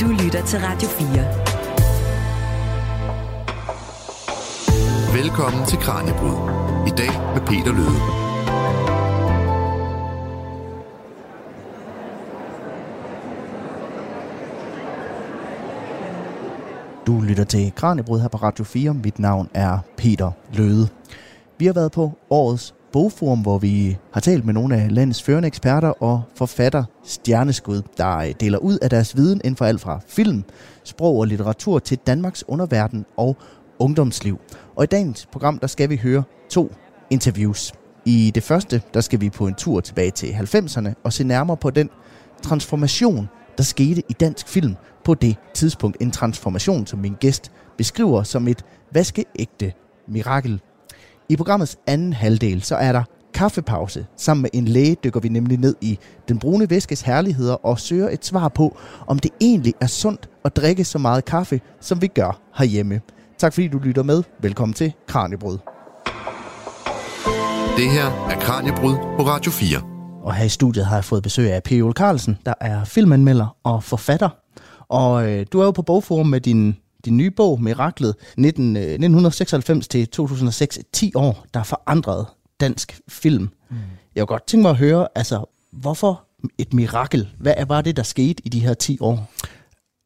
Du lytter til Radio 4. Velkommen til Kranjebrud. I dag med Peter Løde. Du lytter til Kranjebrud her på Radio 4. Mit navn er Peter Løde. Vi har været på årets bogforum, hvor vi har talt med nogle af landets førende eksperter og forfatter stjerneskud, der øh, deler ud af deres viden inden for alt fra film, sprog og litteratur til Danmarks underverden og ungdomsliv. Og i dagens program, der skal vi høre to interviews. I det første, der skal vi på en tur tilbage til 90'erne og se nærmere på den transformation, der skete i dansk film på det tidspunkt. En transformation, som min gæst beskriver som et vaskeægte mirakel. I programmets anden halvdel, så er der kaffepause. Sammen med en læge dykker vi nemlig ned i den brune væskes herligheder og søger et svar på, om det egentlig er sundt at drikke så meget kaffe, som vi gør herhjemme. Tak fordi du lytter med. Velkommen til Kranjebrud. Det her er Kranjebrud på Radio 4. Og her i studiet har jeg fået besøg af P. Ole Carlsen, der er filmanmelder og forfatter. Og øh, du er jo på bogforum med din din nye bog, Miraklet, 19, 1996 til 2006, 10 år, der forandrede dansk film. Mm. Jeg kunne godt tænke mig at høre, altså, hvorfor et mirakel? Hvad var det, der skete i de her 10 år?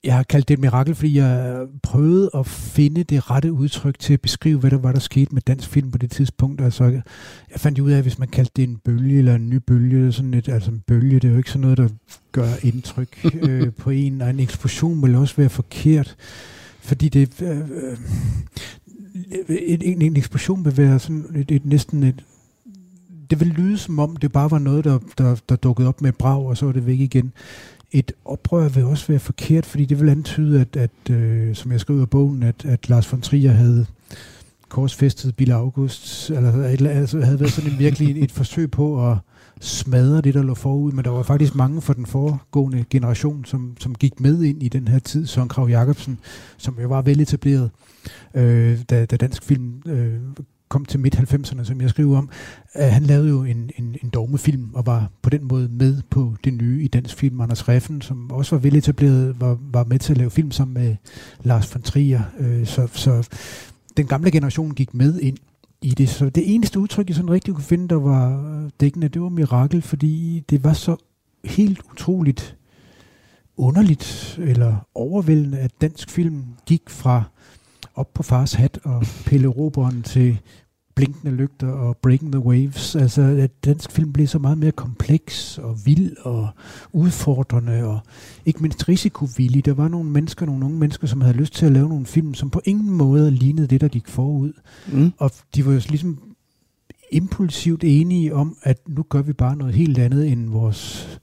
Jeg har kaldt det et mirakel, fordi jeg prøvede at finde det rette udtryk til at beskrive, hvad der var, der skete med dansk film på det tidspunkt. Altså, jeg fandt ud af, at hvis man kaldte det en bølge eller en ny bølge, sådan et, altså en bølge, det er jo ikke sådan noget, der gør indtryk øh, på en, og en eksplosion vil også være forkert. Fordi det, øh, øh, en, en eksplosion vil være sådan et, et, næsten et, det vil lyde som om, det bare var noget, der, der, der dukkede op med brag, og så var det væk igen. Et oprør vil også være forkert, fordi det vil antyde, at, at øh, som jeg skrev i bogen, at, at Lars von Trier havde korsfæstet Bill August, eller altså, havde været sådan en virkelig et forsøg på at smadre det, der lå forud, men der var faktisk mange fra den foregående generation, som, som gik med ind i den her tid. Søren Krav Jacobsen, som jo var veletableret, øh, da, da dansk film øh, kom til midt-90'erne, som jeg skriver om. Øh, han lavede jo en, en, en dogmefilm, og var på den måde med på det nye i dansk film. Anders Reffen, som også var veletableret, var, var med til at lave film sammen med Lars von Trier. Øh, så, så den gamle generation gik med ind i det. Så det eneste udtryk, jeg sådan rigtig kunne finde, der var øh, dækkende, det var mirakel, fordi det var så helt utroligt underligt eller overvældende, at dansk film gik fra op på fars hat og pille roberen til blinkende lygter og Breaking the Waves. Altså, at dansk film blev så meget mere kompleks og vild og udfordrende og ikke mindst risikovillig. Der var nogle mennesker, nogle unge mennesker, som havde lyst til at lave nogle film, som på ingen måde lignede det, der gik forud. Mm. Og de var jo ligesom impulsivt enige om, at nu gør vi bare noget helt andet, end vores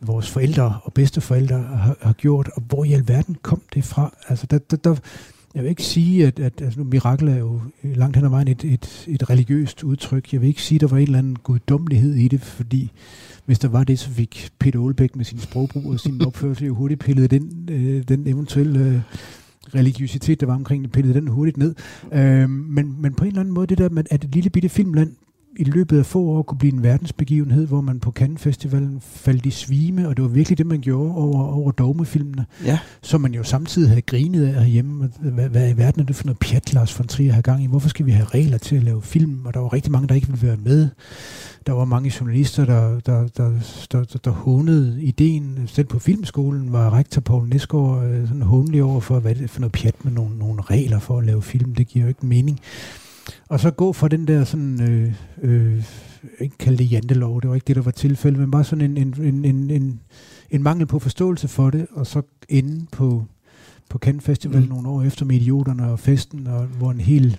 vores forældre og bedsteforældre har, har gjort, og hvor i alverden kom det fra? Altså, der, der, der, jeg vil ikke sige, at, at altså nu, mirakel er jo langt hen ad vejen et, et, et religiøst udtryk. Jeg vil ikke sige, at der var en eller anden guddommelighed i det, fordi hvis der var det, så fik Peter Olbæk med sin sprogbrug og sin opførsel jo hurtigt pillet den, øh, den eventuelle øh, religiøsitet, der var omkring det, pillet den hurtigt ned. Øh, men, men på en eller anden måde, det der med, at et lille bitte filmland i løbet af få år kunne blive en verdensbegivenhed, hvor man på Cannes Festivalen faldt i svime, og det var virkelig det, man gjorde over, over dogmefilmene, ja. som man jo samtidig havde grinet af herhjemme. Hvad, hvad i verden er det for noget pjat, Lars von Trier har gang i? Hvorfor skal vi have regler til at lave film? Og der var rigtig mange, der ikke ville være med. Der var mange journalister, der, der, der, der, der, der hånede ideen. Selv på filmskolen var rektor Paul Nesgaard øh, sådan håndelig over for, hvad det er for noget pjat med nogle, nogle regler for at lave film. Det giver jo ikke mening. Og så gå fra den der sådan, øh, øh, ikke kalde det jantelov, det var ikke det, der var tilfældet, men bare sådan en, en, en, en, en, en mangel på forståelse for det, og så inde på, på Cannes Festival mm. nogle år efter med Idioterne og Festen, og hvor en hel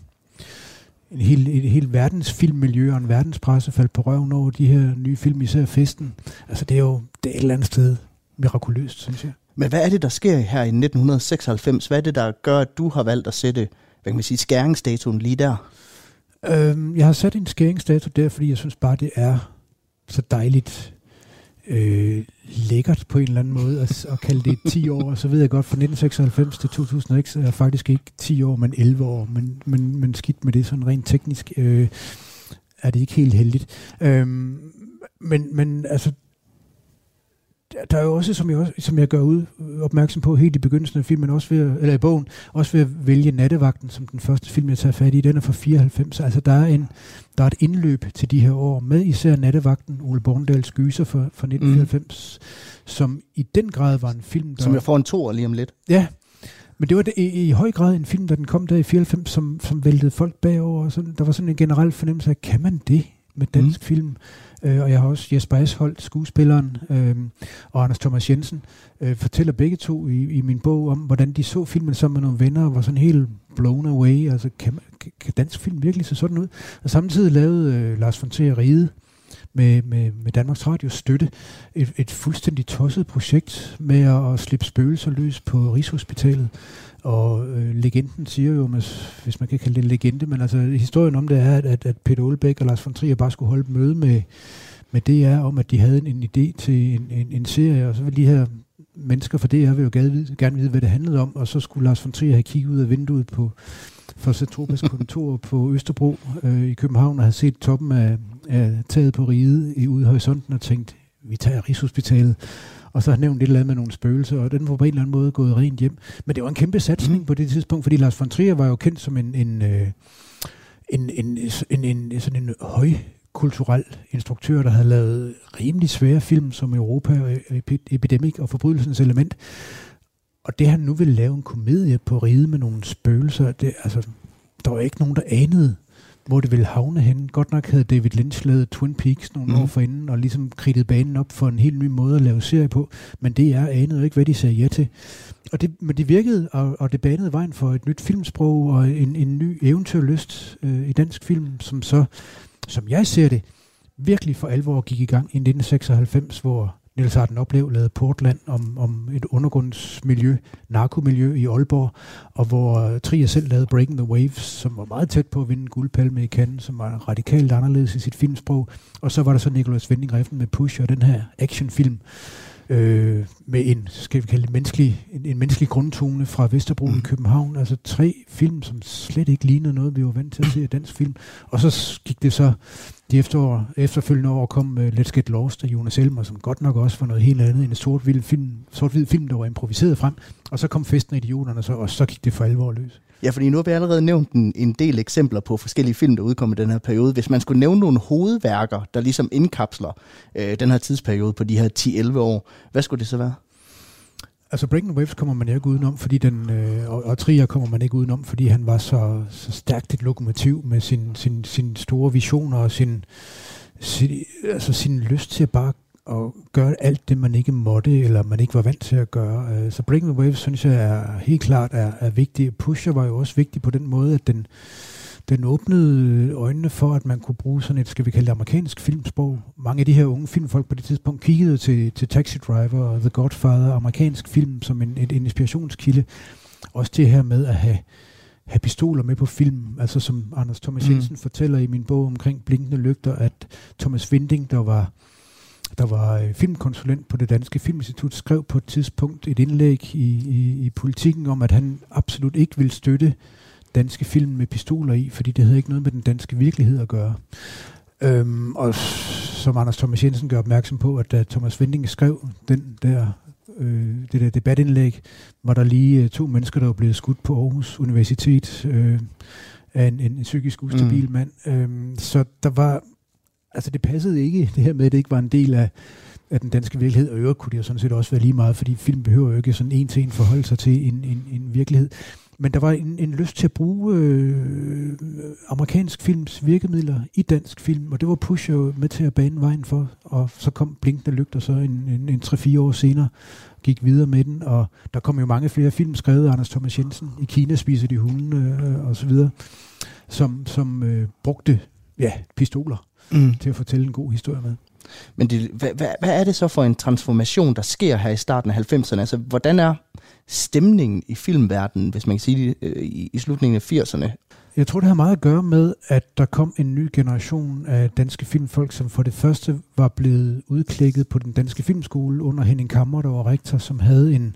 en hel, et helt verdensfilmmiljø og en verdenspresse faldt på røven over de her nye film, især Festen. Altså det er jo det er et eller andet sted mirakuløst, synes jeg. Men hvad er det, der sker her i 1996? Hvad er det, der gør, at du har valgt at sætte hvad kan man sige, skæringsdatoen lige der? Øhm, jeg har sat en skæringsdato der, fordi jeg synes bare, det er så dejligt øh, lækkert på en eller anden måde at, at kalde det 10 år. Så ved jeg godt, fra 1996 til 2006 er faktisk ikke 10 år, men 11 år. Men, men, men skidt med det, sådan rent teknisk øh, er det ikke helt heldigt. Øhm, men, men altså, der er jo også, som jeg, også, som jeg gør ud opmærksom på helt i begyndelsen af filmen, også ved, eller i bogen, også ved at vælge Nattevagten som den første film, jeg tager fat i. Den er fra 94. Altså der er, en, der er et indløb til de her år, med især Nattevagten, Ole Borndals gyser fra, fra 1994, mm. som i den grad var en film, der... Som jeg får en to lige om lidt. Ja, men det var det, i, i høj grad en film, da den kom der i 94, som, som væltede folk bagover. Og sådan, der var sådan en generel fornemmelse af, kan man det med dansk mm. film? Øh, og jeg har også Jesper Asholdt, skuespilleren, øh, og Anders Thomas Jensen, øh, fortæller begge to i, i min bog om, hvordan de så filmen sammen med nogle venner, og var sådan helt blown away. Altså, kan, man, kan dansk film virkelig se sådan ud? Og samtidig lavede øh, Lars von Trier Ride, med, med, med Danmarks Radio støtte. Et, et fuldstændig tosset projekt med at, at slippe spøgelser løs på Rigshospitalet. Og øh, legenden siger jo, hvis man kan kalde det en legende, men altså historien om det er, at, at Peter Olbæk og Lars von Trier bare skulle holde et møde med, med DR om, at de havde en, en idé til en, en, en serie, og så ville de her mennesker fra DR vil jo gerne vide, gerne vide, hvad det handlede om, og så skulle Lars von Trier have kigget ud af vinduet på for Satropas kontor på Østerbro øh, i København og have set toppen af, af taget på riget i ude i horisonten og tænkt, vi tager Rigshospitalet og så har nævnt et eller andet med nogle spøgelser, og den var på en eller anden måde gået rent hjem. Men det var en kæmpe satsning mm. på det tidspunkt, fordi Lars von Trier var jo kendt som en, en, øh, en, en, en, en, en sådan en høj kulturel instruktør, der havde lavet rimelig svære film som Europa og Epidemic og Forbrydelsens Element. Og det han nu vil lave en komedie på ride med nogle spøgelser, det, altså, der var ikke nogen, der anede, hvor det ville havne hen. Godt nok havde David Lynch lavet Twin Peaks nogle mm. år forinden, og ligesom kridtet banen op for en helt ny måde at lave serie på, men det er anede ikke, hvad de sagde ja til. Og det, men det virkede, og, og det banede vejen for et nyt filmsprog og en, en ny eventyrlyst øh, i dansk film, som så, som jeg ser det, virkelig for alvor gik i gang i 1996, hvor Niels Arden Oplev lavede Portland om, om et undergrundsmiljø, narkomiljø i Aalborg, og hvor øh, Trier selv lavede Breaking the Waves, som var meget tæt på at vinde en guldpalme i Cannes, som var radikalt anderledes i sit filmsprog. Og så var der så Nicolas Winding Refn med Push og den her actionfilm, øh, med en, skal vi kalde det, menneskelig, en, en menneskelig grundtone fra Vesterbro mm. i København. Altså tre film, som slet ikke lignede noget, vi var vant til at se i dansk film. Og så gik det så, de efterår, efterfølgende år kom uh, Let's Get Lost af Jonas Elmer, som godt nok også var noget helt andet end en sort-hvid film, sort film, der var improviseret frem. Og så kom Festen af Idioterne, så, og så gik det for alvor løs. Ja, fordi nu har vi allerede nævnt en, en del eksempler på forskellige film, der udkom i den her periode. Hvis man skulle nævne nogle hovedværker, der ligesom indkapsler øh, den her tidsperiode på de her 10-11 år, hvad skulle det så være? Altså Breaking Waves kommer man ikke udenom, fordi den, øh, og, og Trier kommer man ikke udenom, fordi han var så, så stærkt et lokomotiv med sin, sin, sin store visioner og sin, sin, altså sin lyst til at bare at gøre alt det, man ikke måtte, eller man ikke var vant til at gøre. Øh, så Breaking the Waves, synes jeg, er helt klart er, er vigtig. Pusher var jo også vigtig på den måde, at den, den åbnede øjnene for, at man kunne bruge sådan et, skal vi kalde det, amerikansk filmsprog. Mange af de her unge filmfolk på det tidspunkt kiggede til, til Taxi Driver og The Godfather, amerikansk film, som en, en inspirationskilde. Også det her med at have, have pistoler med på film, altså som Anders Thomas mm. Jensen mm. fortæller i min bog omkring Blinkende Lygter, at Thomas Winding, der var der var øh, filmkonsulent på det Danske Filminstitut, skrev på et tidspunkt et indlæg i, i, i politikken om, at han absolut ikke ville støtte danske film med pistoler i, fordi det havde ikke noget med den danske virkelighed at gøre. Øhm, og som Anders Thomas Jensen gør opmærksom på, at da Thomas Vending skrev den der, øh, det der debatindlæg, var der lige øh, to mennesker, der var blevet skudt på Aarhus Universitet øh, af en, en, en psykisk ustabil mm. mand. Øhm, så der var altså det passede ikke, det her med, at det ikke var en del af, af den danske virkelighed, og øvrigt kunne det jo sådan set også være lige meget, fordi film behøver jo ikke sådan en til en forholde sig til en, en, en virkelighed. Men der var en, en lyst til at bruge øh, amerikansk films virkemidler i dansk film, og det var Push jo med til at bane vejen for, og så kom Blinkende Lygter så en, en, en 3-4 år senere, gik videre med den, og der kom jo mange flere film skrevet af Anders Thomas Jensen, i Kina spiser de hunde øh, og så videre, som, som øh, brugte ja, pistoler mm. til at fortælle en god historie med. Men det, hvad, hvad, hvad er det så for en transformation, der sker her i starten af 90'erne? Altså, hvordan er stemningen i filmverdenen, hvis man kan sige det, øh, i, i slutningen af 80'erne? Jeg tror, det har meget at gøre med, at der kom en ny generation af danske filmfolk, som for det første var blevet udklækket på den danske filmskole under Henning Kammer, der var rektor, som havde en,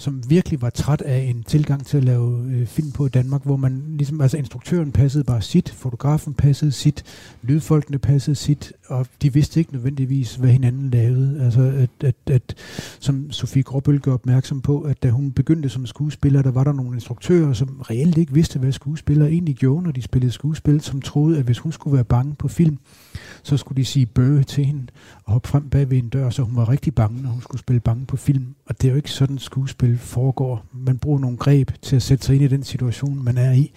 som virkelig var træt af en tilgang til at lave øh, film på i Danmark, hvor man ligesom, altså instruktøren passede bare sit, fotografen passede sit, lydfolkene passede sit, og de vidste ikke nødvendigvis, hvad hinanden lavede. Altså, at, at, at som Sofie Gråbøl gør opmærksom på, at da hun begyndte som skuespiller, der var der nogle instruktører, som reelt ikke vidste, hvad skuespillere egentlig gjorde, når de spillede skuespil, som troede, at hvis hun skulle være bange på film, så skulle de sige bøge til hende og hoppe frem bag ved en dør, så hun var rigtig bange, når hun skulle spille bange på film. Og det er jo ikke sådan, skuespil foregår. Man bruger nogle greb til at sætte sig ind i den situation, man er i,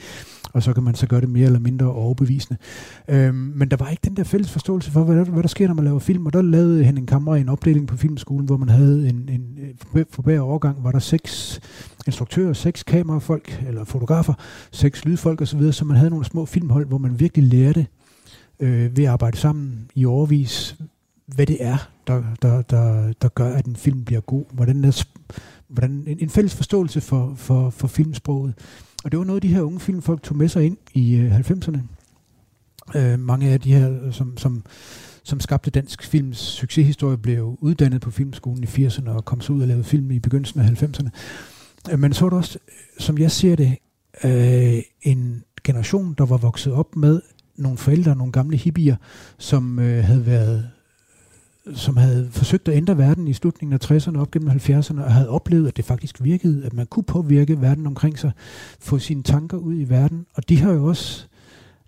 og så kan man så gøre det mere eller mindre overbevisende. Øhm, men der var ikke den der fælles forståelse for, hvad der, hvad der sker, når man laver film, og der lavede Henning Kammer en opdeling på filmskolen, hvor man havde en, en øh, for hver overgang var der seks instruktører, seks kamerafolk, eller fotografer, seks lydfolk osv., så man havde nogle små filmhold, hvor man virkelig lærte øh, ved at arbejde sammen i overvis, hvad det er, der, der, der, der gør, at en film bliver god. Hvordan, er, hvordan en, en fælles forståelse for, for, for filmsproget. Og det var noget, de her unge filmfolk tog med sig ind i øh, 90'erne. Øh, mange af de her, som, som, som skabte dansk films succeshistorie, blev uddannet på filmskolen i 80'erne og kom så ud og lavede film i begyndelsen af 90'erne. Øh, men så var det også, øh, som jeg ser det, øh, en generation, der var vokset op med nogle forældre, nogle gamle hippier, som øh, havde været som havde forsøgt at ændre verden i slutningen af 60'erne op gennem 70'erne, og havde oplevet, at det faktisk virkede, at man kunne påvirke verden omkring sig, få sine tanker ud i verden. Og de har jo også,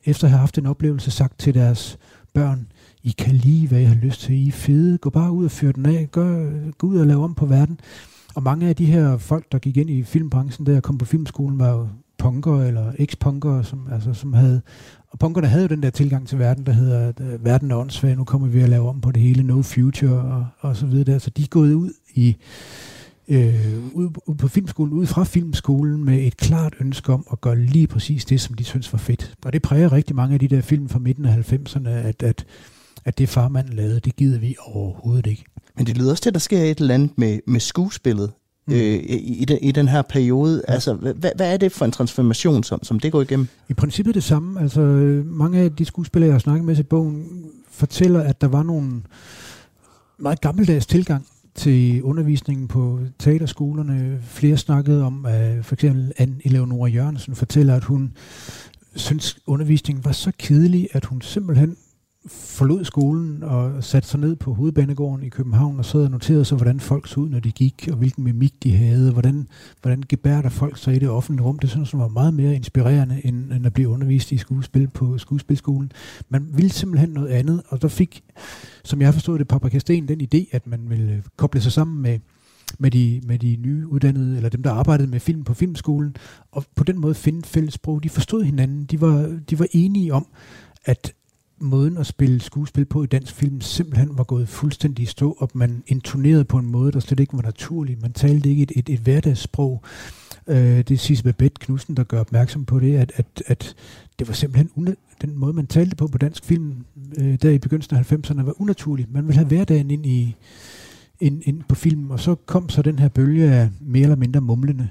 efter at have haft en oplevelse, sagt til deres børn, I kan lige, hvad I har lyst til. I er fede. Gå bare ud og fyr den af. Gør, gå ud og lave om på verden. Og mange af de her folk, der gik ind i filmbranchen, der kom på filmskolen, var jo punkere eller eks-punkere, som, altså, som havde punkerne havde jo den der tilgang til verden, der hedder, at øh, verden er åndssvag, nu kommer vi at lave om på det hele, no future og, og så videre. Der. Så de er gået ud i øh, ud, ud på filmskolen, ud fra filmskolen med et klart ønske om at gøre lige præcis det, som de synes var fedt. Og det præger rigtig mange af de der film fra midten af 90'erne, at, at, at det farmanden lavede, det gider vi overhovedet ikke. Men det lyder også til, at der sker et eller andet med, med skuespillet mm. øh, i, i, den, i den her periode. Ja. Altså, hvad, hvad er det for en transformation, som, som det går igennem? I princippet det samme. Altså, mange af de skuespillere, jeg har snakket med til bogen, fortæller, at der var nogle meget gammeldags tilgang til undervisningen på teaterskolerne. Flere snakkede om, at for eksempel Anne Eleonora Jørgensen fortæller, at hun synes undervisningen var så kedelig, at hun simpelthen forlod skolen og satte sig ned på hovedbanegården i København og sad og noterede sig, hvordan folk så ud, når de gik, og hvilken mimik de havde, hvordan, hvordan gebærder folk sig i det offentlige rum. Det synes jeg var meget mere inspirerende, end, end at blive undervist i skuespil på skuespilskolen. Man ville simpelthen noget andet, og der fik, som jeg har forstået det, Papa Kasten den idé, at man ville øh, koble sig sammen med med de, med de nye uddannede, eller dem, der arbejdede med film på filmskolen, og på den måde finde fælles sprog. De forstod hinanden. De var, de var enige om, at måden at spille skuespil på i dansk film simpelthen var gået fuldstændig i stå, og man intonerede på en måde, der slet ikke var naturlig. Man talte ikke et, et, et hverdagssprog. Øh, det er Sisse Babette Knudsen, der gør opmærksom på det, at, at, at det var simpelthen una- den måde, man talte på på dansk film, øh, der i begyndelsen af 90'erne, var unaturlig. Man ville have hverdagen ind, i, ind, ind på filmen, og så kom så den her bølge af mere eller mindre mumlende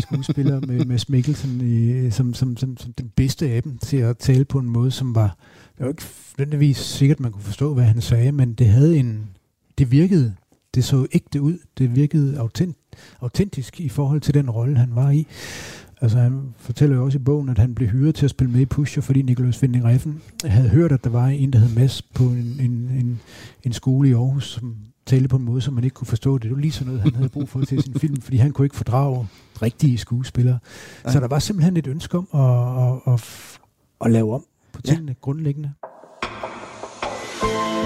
skuespiller med, med Mikkelsen i, som, som, som, som den bedste af dem til at tale på en måde, som var det var ikke nødvendigvis sikkert, at man kunne forstå, hvad han sagde, men det havde en, det virkede, det så ægte ud, det virkede autent, autentisk i forhold til den rolle, han var i. Altså han fortæller jo også i bogen, at han blev hyret til at spille med i Pusher, fordi Nikolajs Vinding Reffen havde hørt, at der var en, der hed Mads på en, en, en, en skole i Aarhus, som talte på en måde, som man ikke kunne forstå det. Det var lige sådan noget, han havde brug for til sin film, fordi han kunne ikke fordrage rigtige skuespillere. Så der var simpelthen et ønske om at, at, at, at lave om på tingene ja. grundlæggende.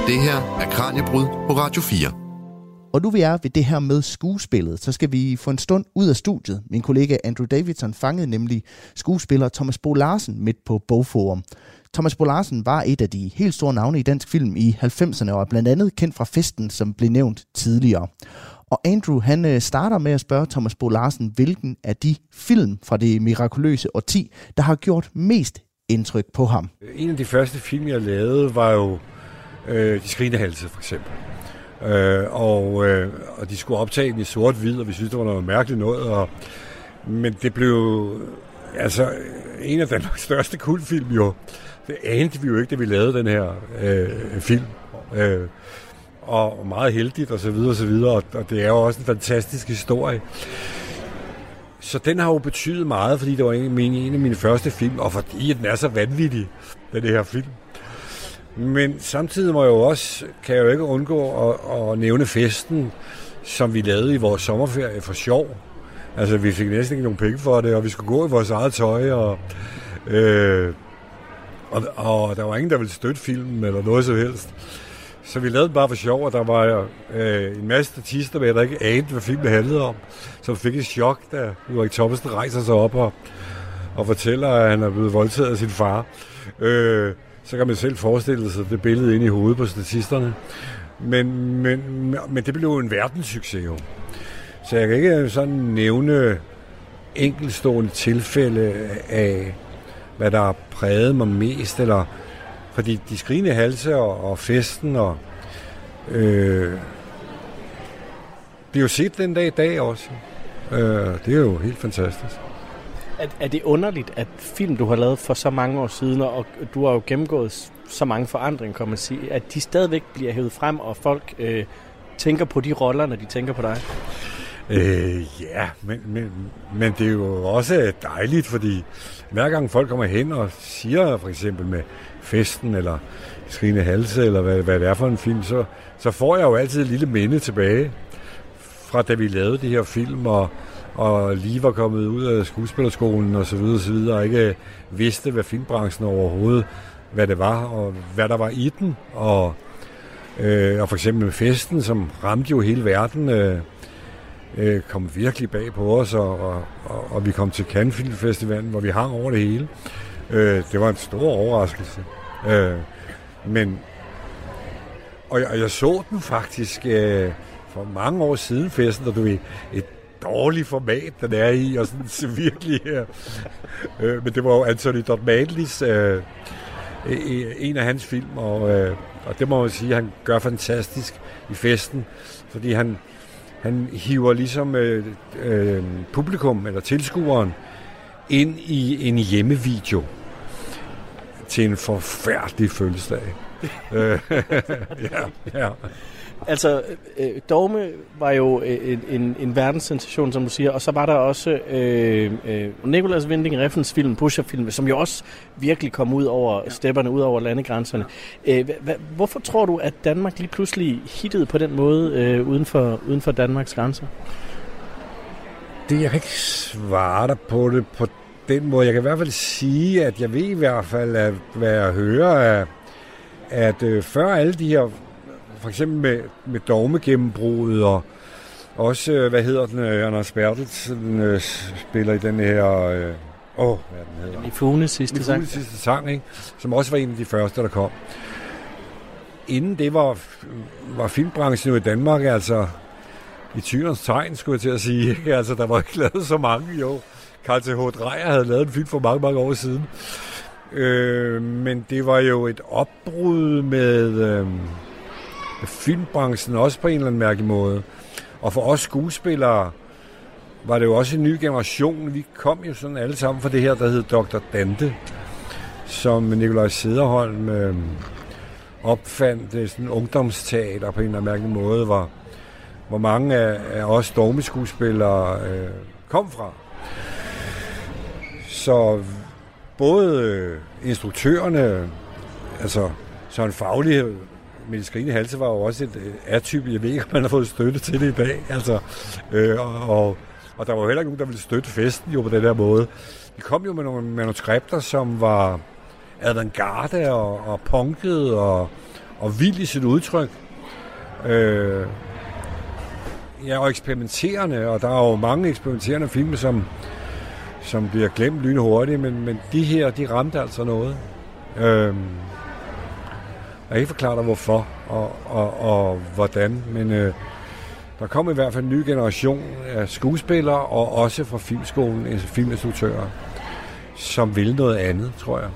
Det her er Kranjebrud på Radio 4. Og nu vi er ved det her med skuespillet, så skal vi få en stund ud af studiet. Min kollega Andrew Davidson fangede nemlig skuespiller Thomas Bo Larsen midt på Bogforum. Thomas Bo Larsen var et af de helt store navne i dansk film i 90'erne, og er blandt andet kendt fra Festen, som blev nævnt tidligere. Og Andrew han øh, starter med at spørge Thomas Bo Larsen, hvilken af de film fra det mirakuløse årti, der har gjort mest indtryk på ham. En af de første film, jeg lavede, var jo øh, De skrigende halse, for eksempel. Øh, og, øh, og de skulle optage den i sort-hvid, og vi synes, det var noget mærkeligt noget. Og, men det blev altså en af Danmarks største kultfilm jo. Det anede vi jo ikke, da vi lavede den her øh, film. Øh, og meget heldigt og så videre og så videre, og, og det er jo også en fantastisk historie. så den har jo betydet meget, fordi det var en, en af mine første film, og fordi den er så vanvittig, den her film. Men samtidig må jeg jo også, kan jeg jo ikke undgå at, at nævne festen, som vi lavede i vores sommerferie for sjov. Altså, vi fik næsten ikke nogen penge for det, og vi skulle gå i vores eget tøj, og, øh, og, og der var ingen, der ville støtte filmen eller noget som helst. Så vi lavede den bare for sjov, og der var øh, en masse statister med, der ikke anede, hvad filmen handlede om. Så fik et chok, da Ulrik Thomsen rejser sig op og, og fortæller, at han er blevet voldtaget af sin far. Øh, så kan man selv forestille sig det billede ind i hovedet på statisterne. Men, men, men det blev en verdenssucces jo. Så jeg kan ikke sådan nævne enkelstående tilfælde af, hvad der prægede mig mest, eller fordi de skrigende halse og, og festen og øh, bliver jo set den dag i dag også. Øh, det er jo helt fantastisk. Er, er det underligt, at film, du har lavet for så mange år siden, og du har jo gennemgået så mange forandringer, kan man sige, at de stadigvæk bliver hævet frem, og folk øh, tænker på de roller, når de tænker på dig? Øh, ja, men, men, men det er jo også dejligt, fordi hver gang folk kommer hen og siger for eksempel med festen, eller skrigende halse, eller hvad, hvad det er for en film, så, så får jeg jo altid et lille minde tilbage fra da vi lavede de her film, og, og lige var kommet ud af skuespillerskolen og så videre, og så videre, og ikke vidste, hvad filmbranchen overhovedet, hvad det var, og hvad der var i den, og, øh, og for eksempel med festen, som ramte jo hele verden, øh, øh, kom virkelig bag på os, og, og, og, og vi kom til Cannes Film Festivalen, hvor vi hang over det hele. Øh, det var en stor overraskelse. Øh, men, og jeg, og jeg så den faktisk øh, for mange år siden festen, og du ved, et dårligt format, den er i, og sådan så virkelig her. Øh, men det var jo Anthony Dotmadlis, øh, e, e, en af hans film, og, øh, og det må man sige, han gør fantastisk i festen, fordi han, han hiver ligesom øh, øh, publikum, eller tilskueren, ind i en hjemmevideo til en forfærdelig fødselsdag. Øh, ja, ja. Altså, øh, Dogme var jo øh, en, en, en verdenssensation, som du siger, og så var der også øh, øh, Nicolas Winding Refns film, Pusher-film, som jo også virkelig kom ud over ja. stepperne, ud over landegrænserne. Øh, hvorfor tror du, at Danmark lige pludselig hittede på den måde øh, uden, for, uden for Danmarks grænser? Det, jeg kan ikke svare dig på det på den måde. Jeg kan i hvert fald sige, at jeg ved i hvert fald, at hvad jeg hører, at, at øh, før alle de her for eksempel med, med dogmegennembruddet, og også, øh, hvad hedder den, øh, Anders Bertelsen øh, spiller i den her... Øh, åh, oh, hvad den hedder? I Funes sidste sang. I sidste sang, ikke? Som også var en af de første, der kom. Inden det var, var filmbranchen jo i Danmark, altså i tyderens tegn, skulle jeg til at sige. Altså, der var ikke lavet så mange, jo. Carl T.H. Dreyer havde lavet en film for mange, mange år siden. Øh, men det var jo et opbrud med... Øh, filmbranchen også på en eller anden mærkelig måde. Og for os skuespillere var det jo også en ny generation. Vi kom jo sådan alle sammen fra det her, der hed Dr. Dante, som Nikolaj Sederholm øhm, øh, opfandt det sådan en ungdomsteater på en eller anden mærkelig måde, hvor, hvor mange af, af os dogmeskuespillere øh, kom fra. Så både øh, instruktørerne, altså Søren Faglighed men de skrigende halse var jo også et øh, atype. Jeg ved ikke, om man har fået støtte til det i dag. Altså, øh, og, og der var jo heller ikke nogen, der ville støtte festen jo på den der måde. Vi kom jo med nogle manuskripter, som var avantgarde og, og punket og, og vild i sit udtryk. Øh, ja, og eksperimenterende, og der er jo mange eksperimenterende film, som, som bliver glemt lynhurtigt, men, men de her, de ramte altså noget. Øh, jeg kan ikke forklare dig, hvorfor og, og, og hvordan, men øh, der kom i hvert fald en ny generation af skuespillere, og også fra filmskolen, altså filminstruktører, som ville noget andet, tror jeg.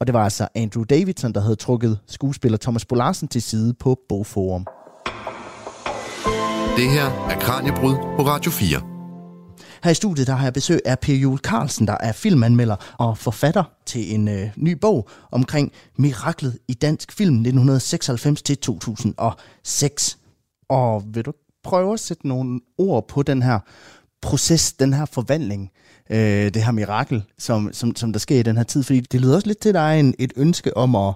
Og det var altså Andrew Davidson, der havde trukket skuespiller Thomas Bolarsen til side på Bogforum. Det her er Kranjebrud på Radio 4. Her i studiet der har jeg besøg af Per Jule Carlsen, der er filmanmelder og forfatter til en øh, ny bog omkring miraklet i dansk film 1996-2006. Og vil du prøve at sætte nogle ord på den her proces, den her forvandling, øh, det her mirakel, som, som, som der sker i den her tid? Fordi det lyder også lidt til, at der er en, et ønske om at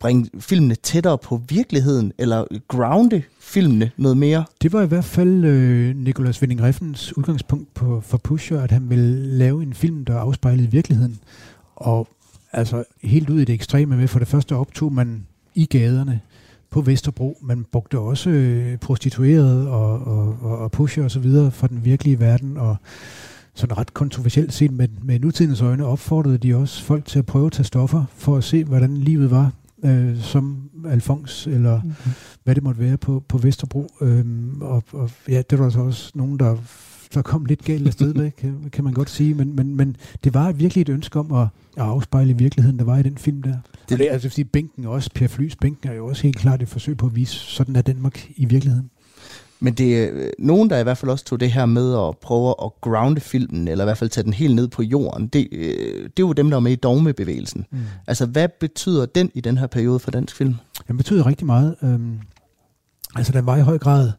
bringe filmene tættere på virkeligheden, eller grounde filmene noget mere? Det var i hvert fald øh, Nikolas Winding Refns udgangspunkt på, for Pusher, at han ville lave en film, der afspejlede virkeligheden. Og altså helt ud i det ekstreme med, for det første optog man i gaderne på Vesterbro. Man brugte også øh, prostituerede og, og, og, og pusher og så videre fra den virkelige verden, og sådan ret kontroversielt set med, med nutidens øjne opfordrede de også folk til at prøve at tage stoffer for at se, hvordan livet var øh, som Alfons, eller mm-hmm. hvad det måtte være på, på Vesterbro. Øhm, og, og ja, det var altså også nogen, der, der kom lidt galt afsted med, kan, kan man godt sige. Men, men, men det var virkelig et ønske om at, at afspejle virkeligheden, der var i den film der. Det, og det er altså, fordi bænken også, Per Flys bænken er jo også helt klart et forsøg på at vise, sådan er Danmark i virkeligheden. Men det er øh, nogen, der i hvert fald også tog det her med at prøve at grounde filmen, eller i hvert fald tage den helt ned på jorden. Det, øh, det er jo dem, der er med i dogmebevægelsen. Mm. Altså, hvad betyder den i den her periode for dansk film? Den betyder rigtig meget. Øhm, altså, den var i høj grad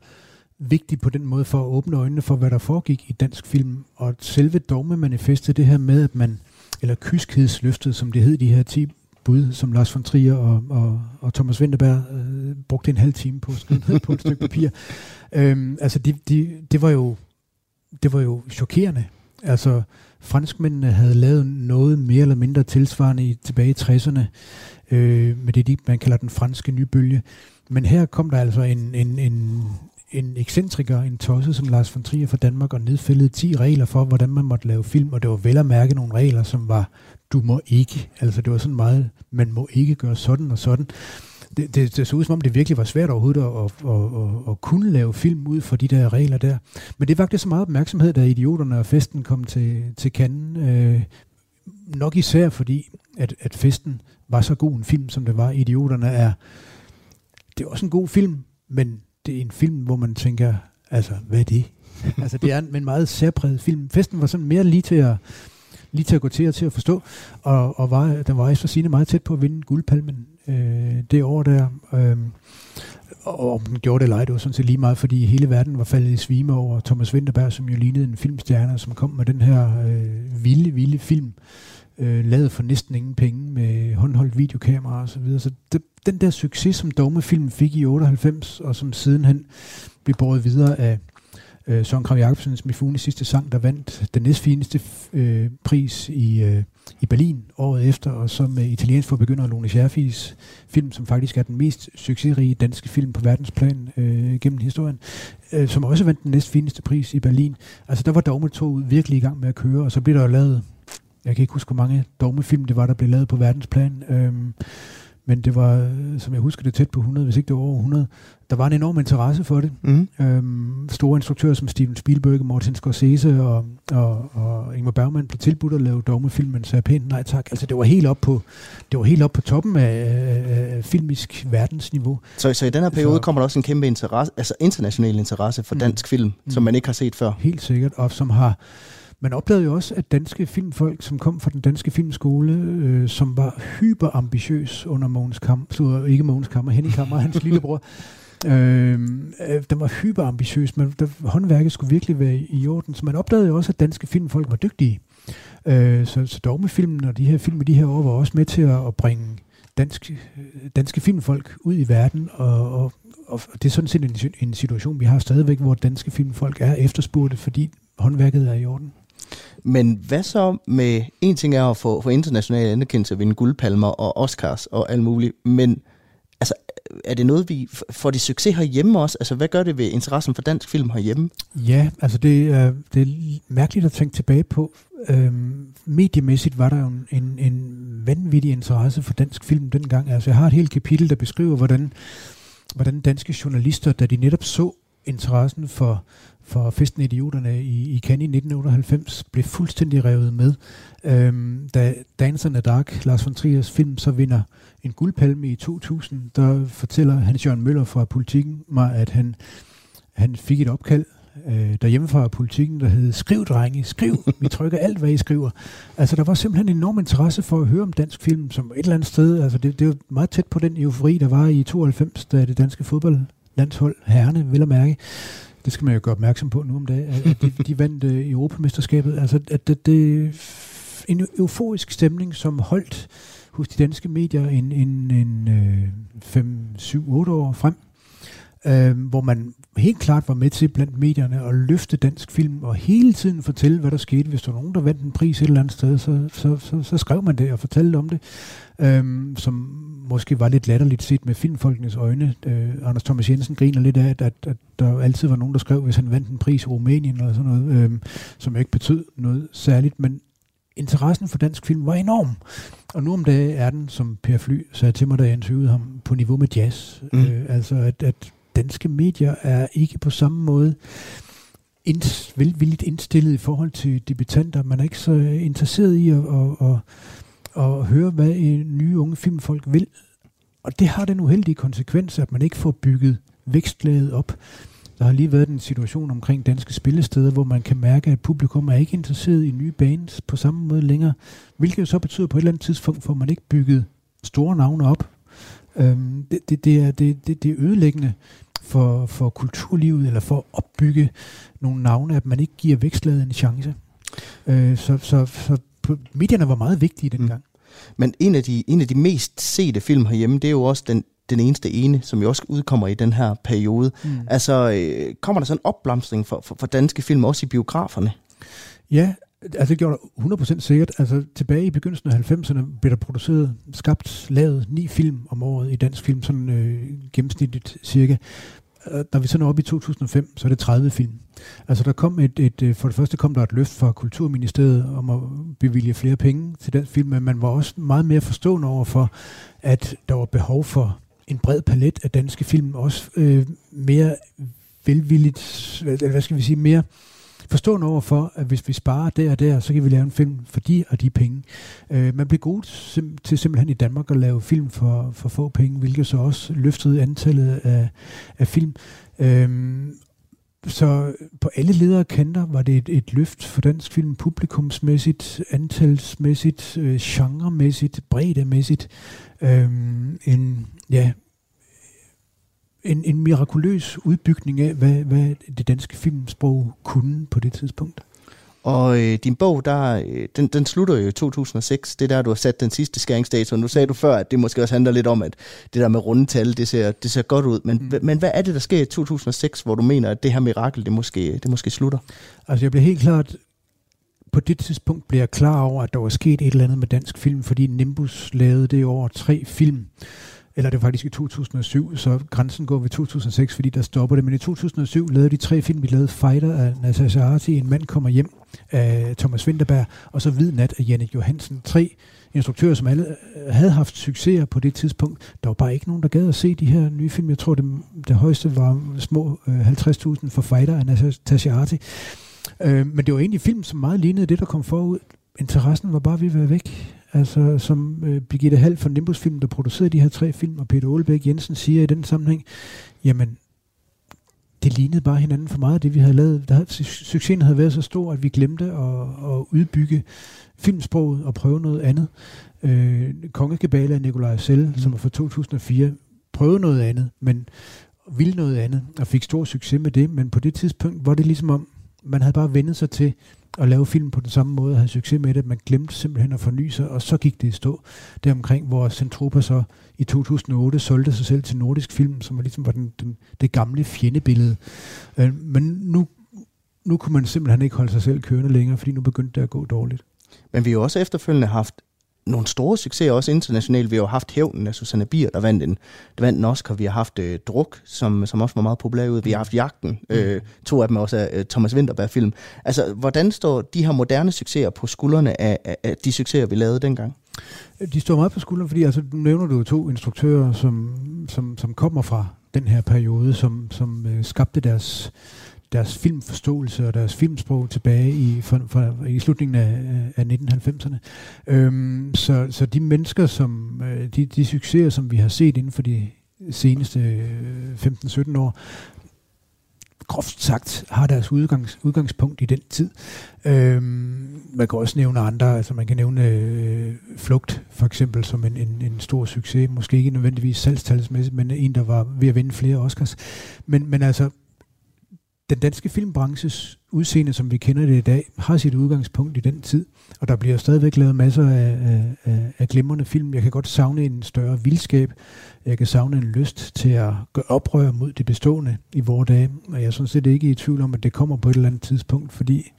vigtig på den måde for at åbne øjnene for, hvad der foregik i dansk film. Og selve dogmemanifestet, det her med, at man, eller kyskhedsløftet, som det hed, de her 10 bud, som Lars von Trier og, og, og Thomas Winterberg øh, brugte en halv time på at skrive ned på et stykke papir. Øhm, altså, de, de, det, var jo, det var jo chokerende. Altså, franskmændene havde lavet noget mere eller mindre tilsvarende i, tilbage i 60'erne, øh, med det, de, man kalder den franske nybølge. Men her kom der altså en, en, en, en ekscentriker, en tosse som Lars von Trier fra Danmark, og nedfældede 10 regler for, hvordan man måtte lave film, og det var vel at mærke nogle regler, som var, du må ikke. Altså det var sådan meget, man må ikke gøre sådan og sådan. Det, det, det så ud som om, det virkelig var svært overhovedet at, at, at, at, at kunne lave film ud for de der regler der. Men det vagte så meget opmærksomhed, da Idioterne og Festen kom til, til Cannes. Øh, nok især fordi, at, at Festen var så god en film, som det var. Idioterne er, det er også en god film, men det er en film, hvor man tænker, altså, hvad er det? altså, det er en, en meget særpræget film. Festen var sådan mere lige til at, lige til at gå til og til at forstå, og, og var, den var efter sine meget tæt på at vinde guldpalmen øh, det år der. Øh, og om den gjorde det eller ej, det var sådan set lige meget, fordi hele verden var faldet i svime over Thomas Winterberg, som jo lignede en filmstjerne, som kom med den her øh, vilde, vilde film, øh, lavet for næsten ingen penge med håndholdt videokamera og så videre. Så det, den der succes, som dogmefilmen fik i 98, og som sidenhen blev båret videre af øh, Søren Kram Jacobsens Mifune sidste sang, der vandt den næstfineste øh, pris i, øh, i Berlin året efter, og så med øh, italiensk for begynder Lone Scherfis film, som faktisk er den mest succesrige danske film på verdensplan øh, gennem historien, øh, som også vandt den næstfineste pris i Berlin. Altså der var dogmetoget virkelig i gang med at køre, og så blev der lavet jeg kan ikke huske, hvor mange dogmefilm det var, der blev lavet på verdensplan. Øh, men det var, som jeg husker det, tæt på 100, hvis ikke det var over 100. Der var en enorm interesse for det. Mm. Øhm, store instruktører som Steven Spielberg, Martin Scorsese og, og, og Ingmar Bergman blev tilbudt at lave dogmefilm, men sagde pænt nej tak. Altså det var helt op på, det var helt op på toppen af, af filmisk verdensniveau. Så, så i den her periode så, kommer der også en kæmpe interesse, altså international interesse for mm. dansk film, mm. som man ikke har set før? Helt sikkert, og som har man oplevede jo også, at danske filmfolk, som kom fra den danske filmskole, øh, som var hyperambitiøs under Mogens Kammer, så ikke Mogens Kammer, Henning Kammer, hans lillebror, øh, øh, den var hyperambitiøs, men der, håndværket skulle virkelig være i orden, så man opdagede jo også, at danske filmfolk var dygtige. Øh, så, så dogmefilmen og de her film i de her år var også med til at, at bringe dansk, danske filmfolk ud i verden, og, og, og det er sådan set en, en situation, vi har stadigvæk, hvor danske filmfolk er efterspurgte, fordi håndværket er i orden. Men hvad så med, en ting er at få, få international anerkendelse at vinde guldpalmer og Oscars og alt muligt, men altså, er det noget, vi får de succes herhjemme også? Altså, hvad gør det ved interessen for dansk film herhjemme? Ja, altså det er, det er mærkeligt at tænke tilbage på. Øhm, mediemæssigt var der jo en, en, en vanvittig interesse for dansk film dengang. Altså, jeg har et helt kapitel, der beskriver, hvordan, hvordan danske journalister, da de netop så interessen for for Festen Idioterne i, i Cannes i 1998 blev fuldstændig revet med. Øhm, da Danserne the Dark, Lars von Triers film, så vinder en guldpalme i 2000, der fortæller Hans Jørgen Møller fra Politikken mig, at han, han fik et opkald øh, derhjemme fra Politikken, der hed Skriv, drenge, skriv. Vi trykker alt, hvad I skriver. Altså, der var simpelthen en enorm interesse for at høre om dansk film, som et eller andet sted, altså det, det var meget tæt på den eufori, der var i 92, da det danske fodboldlandshold, herrene, vil at mærke, det skal man jo gøre opmærksom på nu om dagen, at de, de vandt øh, Europamesterskabet. Altså, at det, det en euforisk stemning, som holdt hos de danske medier en, en, en øh, 5, 7, 8 år frem øh, hvor man helt klart var med til blandt medierne at løfte dansk film og hele tiden fortælle, hvad der skete. Hvis der var nogen, der vandt en pris et eller andet sted, så, så, så, så skrev man det og fortalte om det, øh, som måske var lidt latterligt set med filmfolkenes øjne. Øh, Anders Thomas Jensen griner lidt af, at, at, at der altid var nogen, der skrev, hvis han vandt en pris i Rumænien eller sådan noget, øh, som ikke betød noget særligt, men interessen for dansk film var enorm. Og nu om dagen er den, som Per Fly sagde til mig, da jeg interviewede ham, på niveau med jazz. Mm. Øh, altså, at, at danske medier er ikke på samme måde ind, velvilligt indstillet i forhold til debutanter. Man er ikke så interesseret i at, at, at, at høre, hvad nye unge filmfolk vil. Og det har den uheldige konsekvens, at man ikke får bygget vækstlaget op. Der har lige været en situation omkring danske spillesteder, hvor man kan mærke, at publikum er ikke interesseret i nye bands på samme måde længere. Hvilket så betyder på et eller andet tidspunkt, får man ikke bygget store navne op. Øhm, det, det, det, er, det, det, det er ødelæggende for, for kulturlivet, eller for at opbygge nogle navne, at man ikke giver vækstlaget en chance. Øh, så, så, så medierne var meget vigtige dengang. Mm. Men en af, de, en af de mest sete film herhjemme, det er jo også den, den eneste ene, som jo også udkommer i den her periode. Mm. Altså, øh, kommer der sådan en opblomstring for, for, for danske film, også i biograferne? Ja, Altså det gjorde der 100% sikkert. Altså tilbage i begyndelsen af 90'erne blev der produceret, skabt, lavet ni film om året i dansk film, sådan øh, gennemsnitligt cirka. Øh, da vi så når op i 2005, så er det 30 film. Altså der kom et, et, øh, for det første kom der et løft fra Kulturministeriet om at bevilge flere penge til den film, men man var også meget mere forstående over for, at der var behov for en bred palet af danske film, også øh, mere velvilligt, hvad skal vi sige, mere forstående over for, at hvis vi sparer der og der, så kan vi lave en film for de og de penge. Øh, man blev god sim- til simpelthen i Danmark at lave film for, for få penge, hvilket så også løftede antallet af, af film. Øh, så på alle ledere kanter var det et, et løft for dansk film, publikumsmæssigt, antalsmæssigt, øh, genremæssigt, breddemæssigt. Øh, en, ja, en, en mirakuløs udbygning af, hvad, hvad det danske filmsprog kunne på det tidspunkt. Og øh, din bog, der, øh, den, den slutter jo i 2006. Det er der, du har sat den sidste skæringsdato. Nu sagde du før, at det måske også handler lidt om, at det der med rundetal, det ser, det ser godt ud. Men, mm. men hvad er det, der sker i 2006, hvor du mener, at det her mirakel, det måske, det måske slutter? Altså jeg bliver helt klart, på det tidspunkt bliver jeg klar over, at der var sket et eller andet med dansk film, fordi Nimbus lavede det over tre film eller det var faktisk i 2007, så grænsen går ved 2006, fordi der stopper det. Men i 2007 lavede de tre film. Vi lavede Fighter af Natasha Arti, En mand kommer hjem af Thomas Winterberg, og så Hvid nat af Jannik Johansen. Tre instruktører, som alle øh, havde haft succeser på det tidspunkt. Der var bare ikke nogen, der gad at se de her nye film. Jeg tror, det, det højeste var små øh, 50.000 for Fighter af Natasha Arti. Øh, men det var egentlig film, som meget lignede det, der kom forud. Interessen var bare ved at være væk. Altså, som øh, Birgitte Hall fra Nimbus Film, der producerede de her tre film, og Peter Olbæk Jensen siger i den sammenhæng, jamen, det lignede bare hinanden for meget af det, vi havde lavet. Der havde, succesen havde været så stor, at vi glemte at, at udbygge filmsproget og prøve noget andet. Øh, Kongekabale af Nikolaj Sell, mm. som var fra 2004, prøvede noget andet, men ville noget andet, og fik stor succes med det, men på det tidspunkt var det ligesom om, man havde bare vendet sig til at lave film på den samme måde og succes med det. Man glemte simpelthen at forny sig, og så gik det i stå deromkring, hvor Centropa så i 2008 solgte sig selv til Nordisk Film, som var ligesom var den, den, det gamle fjendebillede. Øh, men nu, nu kunne man simpelthen ikke holde sig selv kørende længere, fordi nu begyndte det at gå dårligt. Men vi har også efterfølgende haft nogle store succeser også internationalt. Vi har jo haft Hævnen af Susanne Bier, der vandt en, der vandt en Oscar. Vi har haft øh, Druk, som, som også var meget populær ud. Vi har haft Jagten. Mm. Øh, to af dem også er øh, Thomas Winterberg-film. Altså, hvordan står de her moderne succeser på skuldrene af, af, af de succeser, vi lavede dengang? De står meget på skuldrene, fordi altså, nu nævner du to instruktører, som, som, som kommer fra den her periode, som, som øh, skabte deres deres filmforståelse og deres filmsprog tilbage i, for, for, i slutningen af, af 1990'erne. Øhm, så, så de mennesker, som øh, de, de succeser, som vi har set inden for de seneste øh, 15-17 år, groft sagt har deres udgangs, udgangspunkt i den tid. Øhm, man kan også nævne andre, altså man kan nævne øh, Flugt for eksempel som en, en, en stor succes, måske ikke nødvendigvis salgstalsmæssigt, men en, der var ved at vinde flere Oscars. Men, men altså den danske filmbranches udseende, som vi kender det i dag, har sit udgangspunkt i den tid. Og der bliver stadigvæk lavet masser af, af, af glimrende film. Jeg kan godt savne en større vildskab. Jeg kan savne en lyst til at gøre oprør mod det bestående i vores dage. Og jeg er sådan set ikke i tvivl om, at det kommer på et eller andet tidspunkt, fordi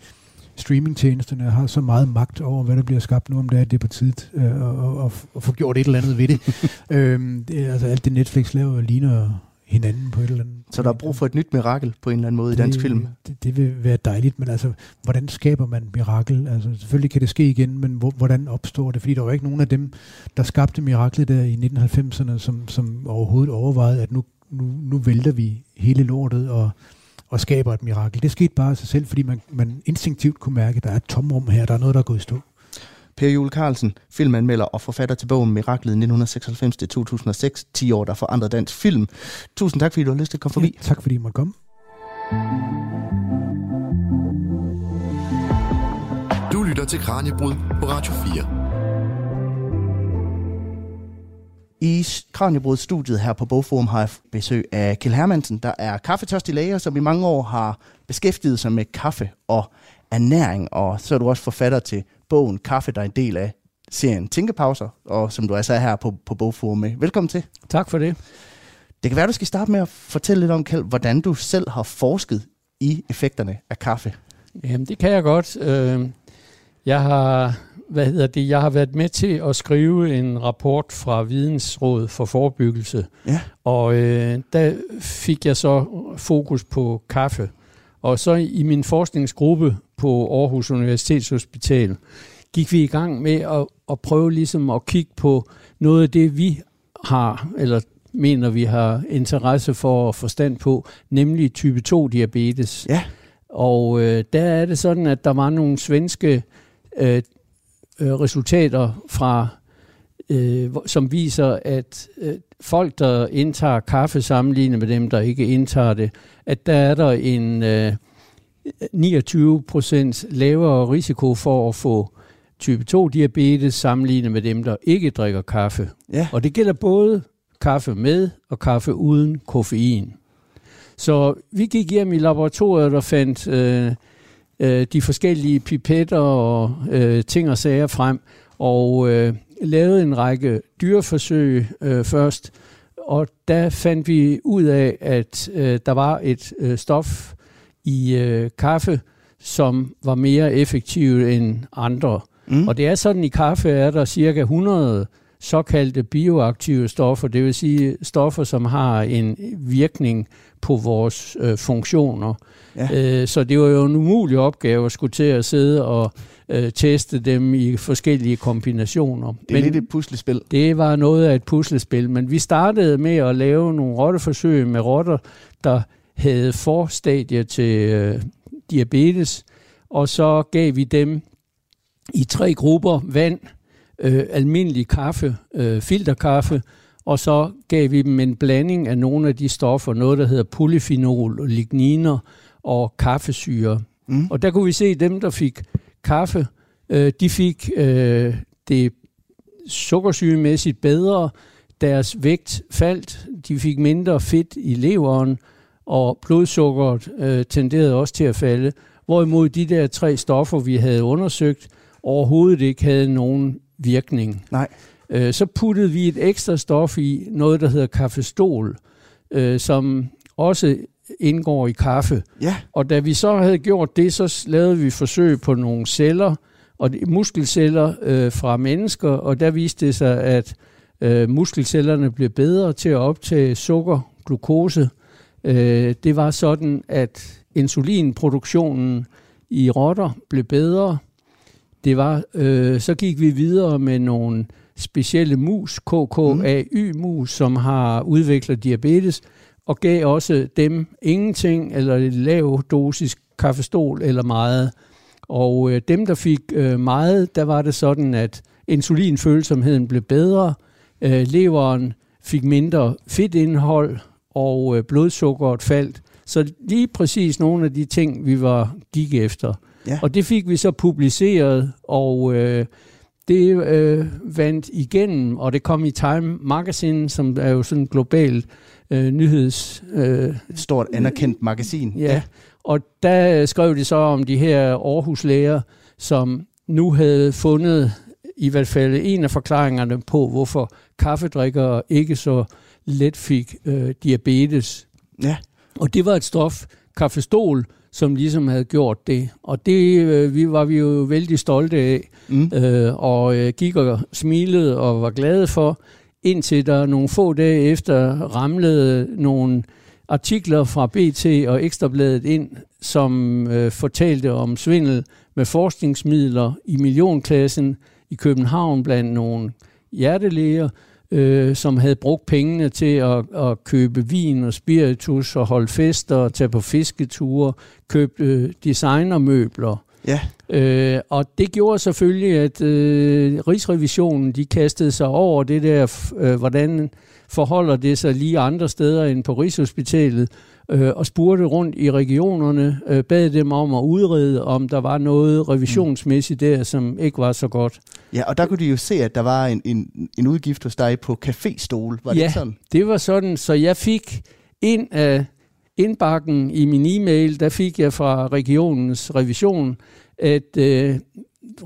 streamingtjenesterne har så meget magt over, hvad der bliver skabt nu om det er, det er på tid øh, og, og, og få gjort et eller andet ved det. øhm, det altså alt det Netflix laver ligner hinanden på et eller andet. Så der er brug for et nyt mirakel på en eller anden måde det, i dansk film? Det, det vil være dejligt, men altså, hvordan skaber man mirakel? Altså, selvfølgelig kan det ske igen, men hvor, hvordan opstår det? Fordi der var ikke nogen af dem, der skabte miraklet der i 1990'erne, som, som overhovedet overvejede, at nu, nu, nu vælter vi hele lortet, og og skaber et mirakel. Det skete bare af sig selv, fordi man, man instinktivt kunne mærke, at der er et tomrum her, der er noget, der er gået i stå. Per Jule Carlsen, filmanmelder og forfatter til bogen Miraklet 1996-2006, 10 år, der forandrede dansk film. Tusind tak, fordi du har lyst til at komme forbi. Ja, tak, fordi I måtte komme. Du lytter til Kranjebrud på Radio 4. I Kranjebrud-studiet her på Bogforum har jeg besøg af Kjell Hermansen, der er kaffetørstig læger, som i mange år har beskæftiget sig med kaffe og ernæring. Og så er du også forfatter til bogen Kaffe, der er en del af serien Tænkepauser, og som du altså er her på, på Bogforum med. Velkommen til. Tak for det. Det kan være, du skal starte med at fortælle lidt om, Kjell, hvordan du selv har forsket i effekterne af kaffe. Jamen, det kan jeg godt. Øh, jeg har hvad hedder det, jeg har været med til at skrive en rapport fra Vidensråd for Forebyggelse. Ja. Og øh, der fik jeg så fokus på kaffe. Og så i min forskningsgruppe på Aarhus Universitetshospital gik vi i gang med at, at prøve ligesom at kigge på noget af det, vi har, eller mener vi har interesse for at forstand på, nemlig type 2 diabetes. Ja. Og øh, der er det sådan, at der var nogle svenske øh, øh, resultater fra, øh, som viser, at øh, folk, der indtager kaffe sammenlignet med dem, der ikke indtager det, at der er der en øh, 29 procent lavere risiko for at få type 2 diabetes sammenlignet med dem, der ikke drikker kaffe. Ja. Og det gælder både kaffe med og kaffe uden koffein. Så vi gik hjem i laboratoriet og fandt øh, øh, de forskellige pipetter og øh, ting og sager frem, og øh, lavede en række dyreforsøg øh, først, og der fandt vi ud af, at øh, der var et øh, stof i øh, kaffe, som var mere effektivt end andre. Mm. Og det er sådan, i kaffe er der cirka 100 såkaldte bioaktive stoffer, det vil sige stoffer, som har en virkning på vores øh, funktioner. Ja. Øh, så det var jo en umulig opgave at skulle til at sidde og øh, teste dem i forskellige kombinationer. Det er men lidt et puslespil. Det var noget af et puslespil, men vi startede med at lave nogle rotteforsøg med rotter, der havde forstadier til øh, diabetes, og så gav vi dem i tre grupper vand, øh, almindelig kaffe, øh, filterkaffe, og så gav vi dem en blanding af nogle af de stoffer, noget der hedder polyfenol, ligniner og kaffesyre. Mm. Og der kunne vi se, at dem, der fik kaffe, øh, de fik øh, det sukkersyremæssigt bedre, deres vægt faldt, de fik mindre fedt i leveren, og blodsukkeret øh, tenderede også til at falde. Hvorimod de der tre stoffer, vi havde undersøgt, overhovedet ikke havde nogen virkning. Nej. Øh, så puttede vi et ekstra stof i, noget der hedder kaffestol, øh, som også indgår i kaffe. Ja. Og da vi så havde gjort det, så lavede vi forsøg på nogle celler, og muskelceller øh, fra mennesker, og der viste det sig, at øh, muskelcellerne blev bedre til at optage sukker, glukose. Øh, det var sådan, at insulinproduktionen i rotter blev bedre. Det var, øh, så gik vi videre med nogle specielle mus, KKAY-mus, som har udviklet diabetes, og gav også dem ingenting eller lav dosis kaffestol eller meget. Og øh, dem, der fik øh, meget, der var det sådan, at insulinfølsomheden blev bedre, øh, leveren fik mindre fedtindhold, og øh, blodsukkeret faldt. Så lige præcis nogle af de ting, vi var gik efter. Ja. Og det fik vi så publiceret, og øh, det øh, vandt igennem, og det kom i Time Magazine, som er jo sådan en global øh, nyheds... Øh, Et stort anerkendt magasin. Ja, og der skrev de så om de her Aarhus-læger, som nu havde fundet i hvert fald en af forklaringerne på, hvorfor kaffedrikkere ikke så let fik øh, diabetes. Ja. Og det var et stof, kaffestol, som ligesom havde gjort det. Og det øh, vi var vi jo vældig stolte af, Mm. øh, og øh, gik og smilede og var glade for, indtil der nogle få dage efter ramlede nogle artikler fra BT og Ekstrabladet ind, som øh, fortalte om svindel med forskningsmidler i millionklassen i København blandt nogle hjertelæger, øh, som havde brugt pengene til at, at købe vin og spiritus og holde fester og tage på fisketure, købe øh, designermøbler. Ja. Øh, og det gjorde selvfølgelig, at øh, Rigsrevisionen de kastede sig over det der, øh, hvordan forholder det sig lige andre steder end på Rigshospitalet, øh, og spurgte rundt i regionerne, øh, bad dem om at udrede, om der var noget revisionsmæssigt der, som ikke var så godt. Ja, og der kunne de jo se, at der var en, en, en udgift hos dig på caféstol. Var det Ja. ikke sådan? Det var sådan, så jeg fik ind af indbakken i min e-mail, der fik jeg fra regionens revision, at øh,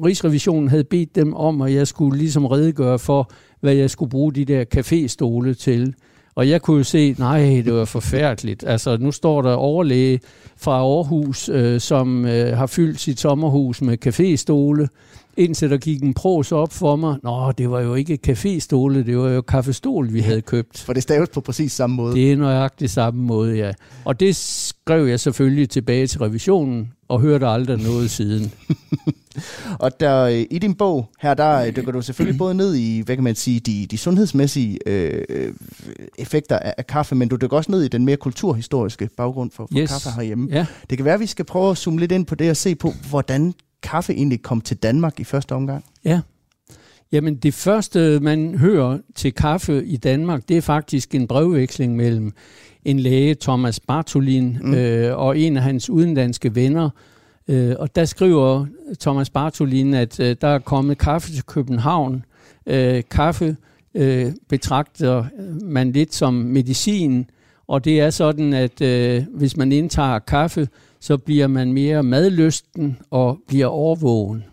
Rigsrevisionen havde bedt dem om, at jeg skulle ligesom redegøre for, hvad jeg skulle bruge de der caféstole til. Og jeg kunne jo se, nej, det var forfærdeligt. Altså, nu står der overlæge fra Aarhus, øh, som øh, har fyldt sit sommerhus med caféstole, indtil der gik en pros op for mig. Nå, det var jo ikke caféstole, det var jo kaffestol, vi havde købt. For det staves på præcis samme måde. Det er nøjagtigt samme måde, ja. Og det skrev jeg selvfølgelig tilbage til revisionen, og hørte aldrig noget siden. Og der, øh, i din bog her, der øh, dykker du selvfølgelig både ned i, hvad kan man sige, de, de sundhedsmæssige øh, øh, effekter af, af kaffe, men du dykker også ned i den mere kulturhistoriske baggrund for, for Yes. kaffe herhjemme. Ja, Det kan være, at vi skal prøve at zoome lidt ind på det og se på, hvordan kaffe egentlig kom til Danmark i første omgang. ja. Jamen det første, man hører til kaffe i Danmark, det er faktisk en brevveksling mellem en læge, Thomas Bartolin, Mm. øh, og en af hans udenlandske venner. Øh, og der skriver Thomas Bartolin, at øh, der er kommet kaffe til København. Øh, kaffe øh, betragter man lidt som medicin, og det er sådan, at øh, hvis man indtager kaffe, så bliver man mere madlysten og bliver overvågen.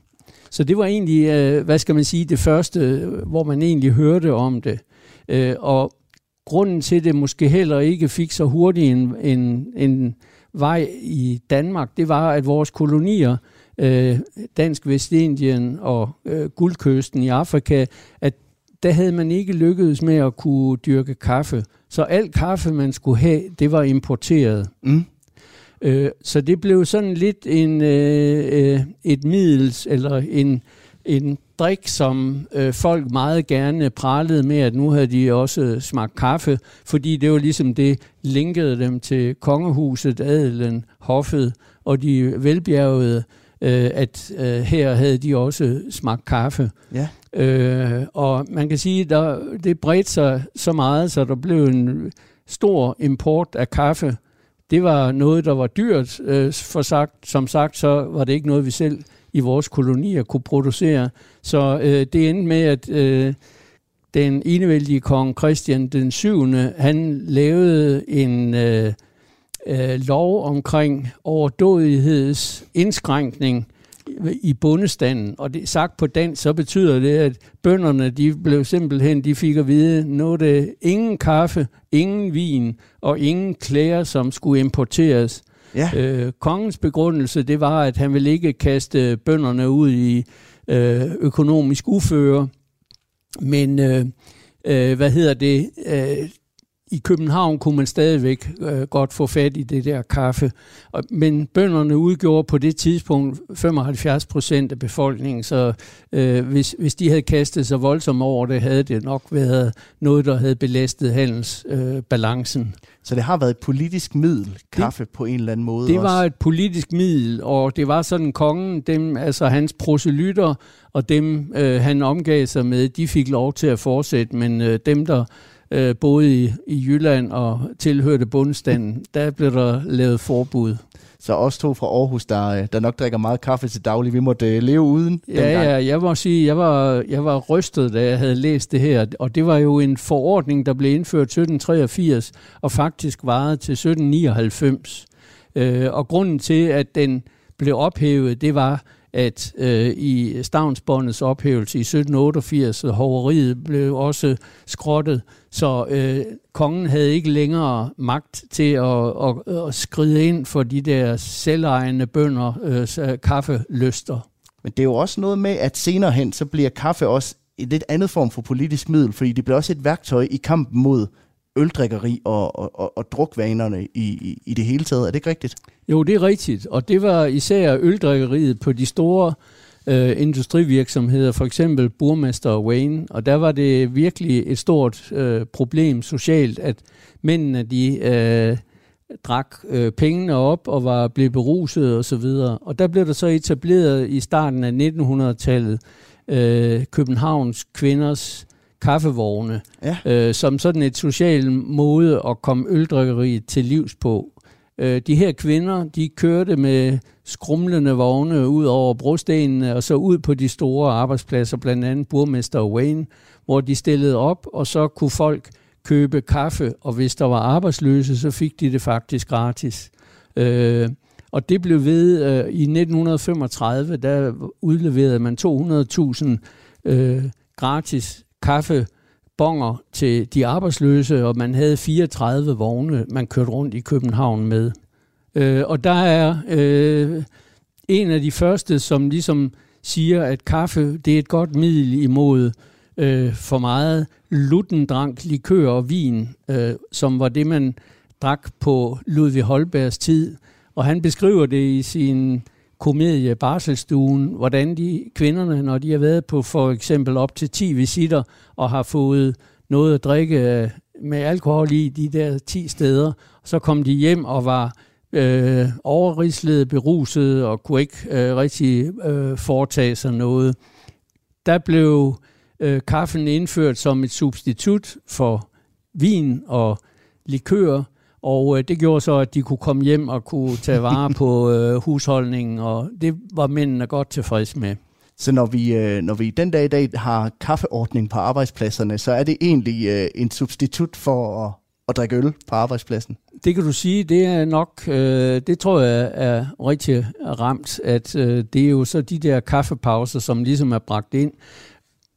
Så det var egentlig, øh, hvad skal man sige, det første, hvor man egentlig hørte om det. Øh, og grunden til det måske heller ikke fik så hurtigt en, en, en vej i Danmark, det var, at vores kolonier, øh, Dansk Vestindien og øh, Guldkysten i Afrika, at der havde man ikke lykkedes med at kunne dyrke kaffe. Så alt kaffe, man skulle have, det var importeret. Mm. Øh, så det blev sådan lidt en, øh, øh, et middels, eller en, en drik, som øh, folk meget gerne pralede med, at nu havde de også smagt kaffe, fordi det var ligesom det linkede dem til kongehuset, adelen, hoffet og de velbjergede, øh, at øh, her havde de også smagt kaffe. Ja. Øh, og man kan sige, der det bredte sig så meget, så der blev en stor import af kaffe. Det var noget, der var dyrt, øh, for sagt. Som sagt, så var det ikke noget, vi selv i vores kolonier kunne producere. Så øh, det endte med, at øh, den enevældige kong Christian den 7. han lavede en øh, øh, lov omkring overdådigheds indskrænkning i bundestanden. Og det sagt på dansk, så betyder det, at bønderne, de blev simpelthen, de fik at vide, nu er det ingen kaffe, ingen vin og ingen klæder, som skulle importeres. Ja. Øh, kongens begrundelse, det var, at han ville ikke kaste bønderne ud i øh, økonomisk uføre. Men øh, øh, hvad hedder det? Øh, I København kunne man stadigvæk øh, godt få fat i det der kaffe. Men bønderne udgjorde på det tidspunkt 75 procent af befolkningen, så øh, hvis, hvis de havde kastet sig voldsomt over det, havde det nok været noget, der havde belastet handelsbalancen. Øh. Så det har været et politisk middel, kaffe på en eller anden måde Det også. var et politisk middel, og det var sådan, kongen, dem, altså hans proselytter og dem, øh, han omgav sig med, de fik lov til at fortsætte, men øh, dem, der øh, boede i, i Jylland og tilhørte bundstanden, der blev der lavet forbud. Så os to fra Aarhus, der, øh, der nok drikker meget kaffe til daglig, vi måtte øh, leve uden Ja, dengang. ja, jeg må sige, jeg var, jeg var rystet, da jeg havde læst det her, og det var jo en forordning, der blev indført 1783, og faktisk varede til 1799. Øh, og grunden til, at den blev ophævet, det var, at øh, i stavnsbåndets ophævelse i 1788, hoveriet blev også skrottet, så øh, kongen havde ikke længere magt til at, at, at skride ind for de der selvejende bønder øh, kaffeløster. Men det er jo også noget med, at senere hen, så bliver kaffe også et lidt andet form for politisk middel, fordi det bliver også et værktøj i kampen mod øldrikkeri og, og, og, og drukvanerne i, i, i det hele taget. Er det ikke rigtigt? Jo, det er rigtigt, og det var især øldrikkeriet på de store øh, industrivirksomheder, for eksempel Burmester og Wayne, og der var det virkelig et stort øh, problem socialt, at mændene de øh, drak øh, pengene op og var blevet beruset og så videre. Og der blev der så etableret i starten af 1900-tallet øh, Københavns kvinders kaffevogne, Ja. øh, som sådan et social måde at komme øldrikkeriet til livs på. Øh, de her kvinder, de kørte med skrumlende vogne ud over brostenene og så ud på de store arbejdspladser, blandt andet Burmester Wayne, hvor de stillede op, og så kunne folk købe kaffe, og hvis der var arbejdsløse, så fik de det faktisk gratis. Øh, og det blev ved øh, i 1935, der udleverede man 200.000 øh, gratis kaffebonger til de arbejdsløse, og man havde 34 vogne, man kørte rundt i København med. Øh, og der er øh, en af de første, som ligesom siger, at kaffe det er et godt middel imod øh, for meget luttendrank, likør og vin, øh, som var det, man drak på Ludvig Holbergs tid. Og han beskriver det i sin komedie Barselstuen, hvordan de kvinderne, når de har været på for eksempel op til 10 visitter og har fået noget at drikke med alkohol i de der 10 steder, så kom de hjem og var øh, overridslet, beruset og kunne ikke øh, rigtig øh, foretage sig noget. Der blev øh, kaffen indført som et substitut for vin og likør, og øh, det gjorde så, at de kunne komme hjem og kunne tage vare på øh, husholdningen, og det var mændene godt tilfreds med. Så når vi, øh, når vi den dag i dag har kaffeordning på arbejdspladserne, så er det egentlig øh, en substitut for at, at drikke øl på arbejdspladsen. Det kan du sige, det er nok, øh, det tror jeg er rigtig ramt, at øh, det er jo så de der kaffepauser, som ligesom er bragt ind,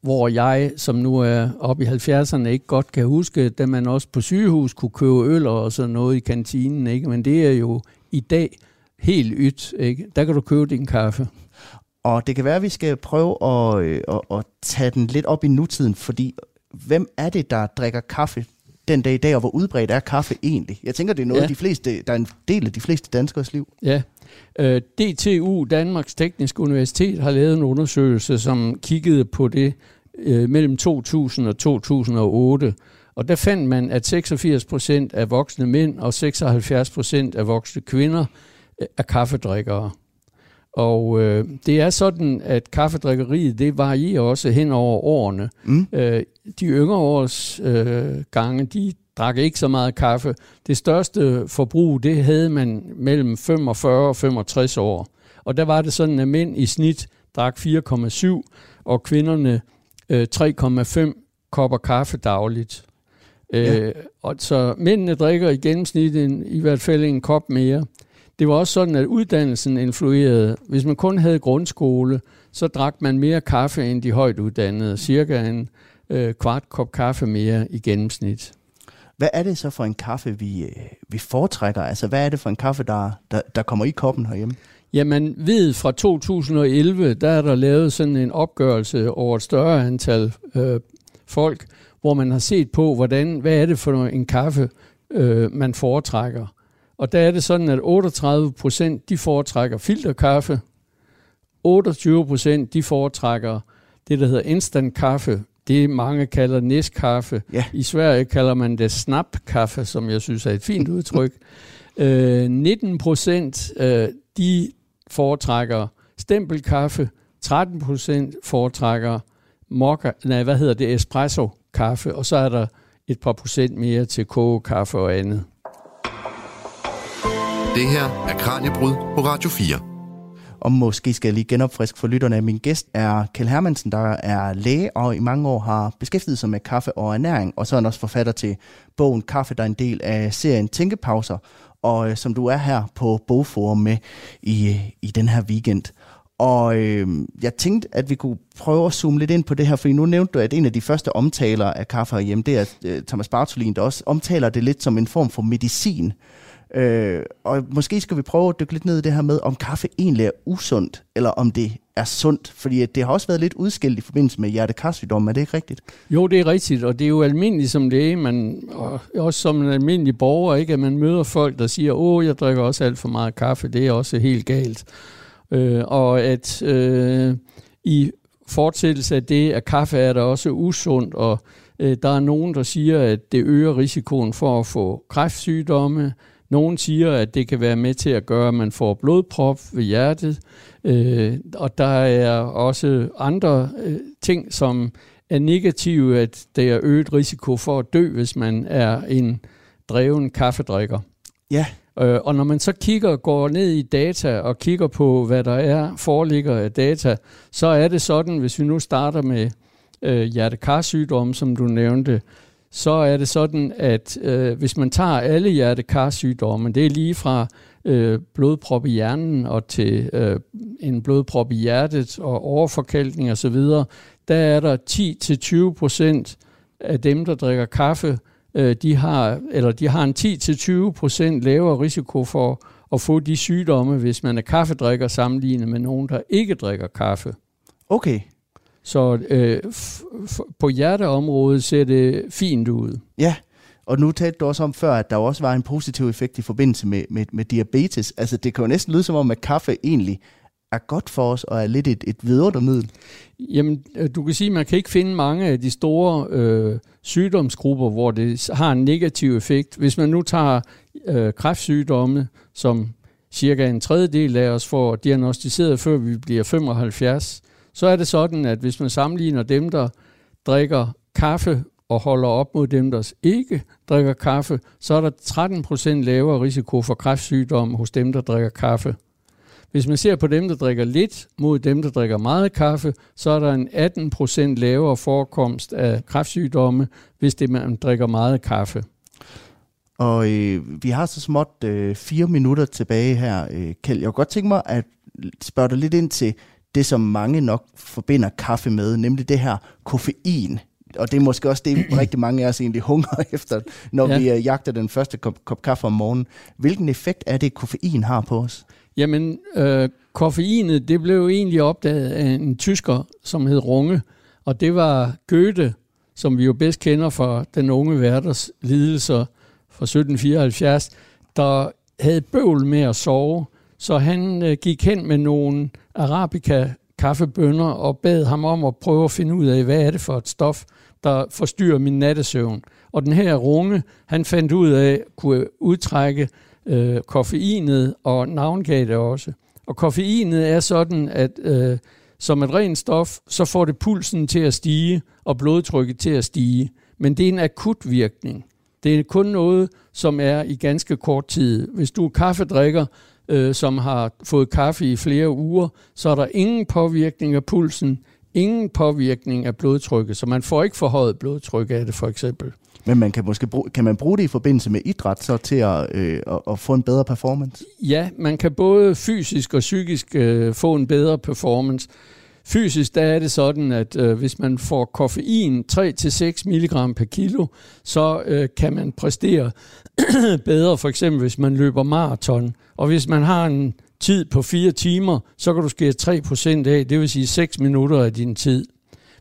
hvor jeg, som nu er oppe i 70'erne, ikke godt kan huske, da man også på sygehus kunne købe øl og sådan noget i kantinen, ikke? men det er jo i dag helt ydt. Ikke? Der kan du købe din kaffe. Og det kan være, at vi skal prøve at, øh, at, at tage den lidt op i nutiden, fordi hvem er det, der drikker kaffe den dag i dag, og hvor udbredt er kaffe egentlig? Jeg tænker, det er noget, Ja. de fleste, der er en del af de fleste danskers liv. Ja. Øh, DTU, Danmarks Tekniske Universitet, har lavet en undersøgelse, som kiggede på det øh, mellem 2000 og 2008. Og der fandt man, at 86 procent af voksne mænd og 76 procent af voksne kvinder øh, er kaffedrikkere. Og øh, det er sådan, at kaffedrikkeriet, det varierer også hen over årene. Mm. Øh, de yngre års øh, gange, de drak ikke så meget kaffe. Det største forbrug, det havde man mellem 45 og 65 år. Og der var det sådan, at mænd i snit drak 4,7, og kvinderne øh, 3,5 kopper kaffe dagligt. Ja. Øh, og så mændene drikker i gennemsnit en, i hvert fald en kop mere. Det var også sådan, at uddannelsen influerede. Hvis man kun havde grundskole, så drak man mere kaffe end de højt uddannede. Cirka en øh, kvart kop kaffe mere i gennemsnit. Hvad er det så for en kaffe, vi, øh, vi foretrækker? Altså, hvad er det for en kaffe, der, der, der kommer i koppen herhjemme? Jamen, ved fra 2011, der er der lavet sådan en opgørelse over et større antal øh, folk, hvor man har set på, hvordan, hvad er det for en kaffe, øh, man foretrækker. Og der er det sådan, at 38 procent, de foretrækker filterkaffe. 28 procent, de foretrækker det, der hedder instant kaffe. Det mange kalder næstkaffe. Ja. I Sverige kalder man det snapkaffe, som jeg synes er et fint udtryk. øh, 19 procent, øh, de foretrækker stempelkaffe. 13 procent foretrækker mokka, nej, hvad hedder det, espresso kaffe, og så er der et par procent mere til kogekaffe og andet. Det her er Kranjebrud på Radio 4. Og måske skal jeg lige genopfriske for lytterne. Min gæst er Kjell Hermansen, der er læge og i mange år har beskæftiget sig med kaffe og ernæring. Og så er han også forfatter til bogen Kaffe, der er en del af serien Tænkepauser. Og øh, som du er her på Bogforum med i, i den her weekend. Og øh, jeg tænkte, at vi kunne prøve at zoome lidt ind på det her, fordi nu nævnte du, at en af de første omtaler af kaffe herhjemme, det er øh, Thomas Bartolin, der også omtaler det lidt som en form for medicin. Øh, Øh, og måske skal vi prøve at dykke lidt ned i det her med, om kaffe egentlig er usundt, eller om det er sundt. Fordi det har også været lidt udskilt i forbindelse med hjertekarsygdom, er det ikke rigtigt? Jo, det er rigtigt, og det er jo almindeligt som læge, man, og også som en almindelig borger, ikke, at man møder folk, der siger, åh, jeg drikker også alt for meget kaffe, det er også helt galt. Øh, og at øh, i fortsættelse af det, at kaffe er der også usundt, og øh, der er nogen, der siger, at det øger risikoen for at få kræftsygdomme, nogle siger, at det kan være med til at gøre, at man får blodprop ved hjertet, øh, og der er også andre øh, ting, som er negative, at det er øget risiko for at dø, hvis man er en dreven kaffedrikker. Ja. Øh, og når man så kigger, går ned i data og kigger på, hvad der er, foreligger af data, så er det sådan, hvis vi nu starter med øh, hjertekarsygdomme, som du nævnte, så er det sådan, at øh, hvis man tager alle hjertekarsygdomme, det er lige fra øh, blodprop i hjernen og til øh, en blodprop i hjertet og overforkalkning osv., der er der 10-20 procent af dem, der drikker kaffe, øh, de har, eller de har en 10-20 procent lavere risiko for at få de sygdomme, hvis man er kaffedrikker sammenlignet med nogen, der ikke drikker kaffe. Okay. Så øh, på hjerteområdet ser det fint ud. Ja, og nu talte du også om før, at der også var en positiv effekt i forbindelse med, med, med diabetes. Altså det kan jo næsten lyde som om, at kaffe egentlig er godt for os og er lidt et, et vidundermiddel. Jamen, øh, du kan sige, at man kan ikke finde mange af de store øh, sygdomsgrupper, hvor det har en negativ effekt. Hvis man nu tager øh, kræftsygdomme, som cirka en tredjedel af os får diagnostiseret, før vi bliver 75, så er det sådan, at hvis man sammenligner dem, der drikker kaffe og holder op mod dem, der ikke drikker kaffe, så er der 13% lavere risiko for kræftsygdom hos dem, der drikker kaffe. Hvis man ser på dem, der drikker lidt mod dem, der drikker meget kaffe, så er der en 18% lavere forekomst af kræftsygdomme, hvis det man drikker meget kaffe. Og øh, vi har så småt øh, fire minutter tilbage her, øh, Kjeld. Jeg kunne godt tænke mig at spørge dig lidt ind til det, som mange nok forbinder kaffe med, nemlig det her koffein. Og det er måske også det, rigtig mange af os egentlig hungrer efter, når ja. vi uh, jagter den første kop, kop kaffe om morgenen. Hvilken effekt er det, koffein har på os? Jamen, øh, koffeinet, det blev jo egentlig opdaget af en tysker, som hed Runge, og det var Goethe, som vi jo bedst kender fra den unge verdens lidelser fra 1774, der havde bøvl med at sove, så han øh, gik hen med nogle arabica kaffebønder og bad ham om at prøve at finde ud af, hvad er det for et stof, der forstyrrer min nattesøvn. Og den her runge, han fandt ud af, kunne udtrække øh, koffeinet og navngav det også. Og koffeinet er sådan, at øh, som et rent stof, så får det pulsen til at stige og blodtrykket til at stige. Men det er en akut virkning. Det er kun noget, som er i ganske kort tid. Hvis du er kaffedrikker, øh, som har fået kaffe i flere uger, så er der ingen påvirkning af pulsen, ingen påvirkning af blodtrykket, så man får ikke forhøjet blodtryk af det for eksempel. Men man kan måske bruge, kan man bruge det i forbindelse med idræt så til at, øh, at, at få en bedre performance? Ja, man kan både fysisk og psykisk øh, få en bedre performance. Fysisk der er det sådan, at øh, hvis man får koffein 3-6 mg per kilo, så øh, kan man præstere bedre, for eksempel hvis man løber maraton. Og hvis man har en tid på 4 timer, så kan du skære 3% af, det vil sige 6 minutter af din tid.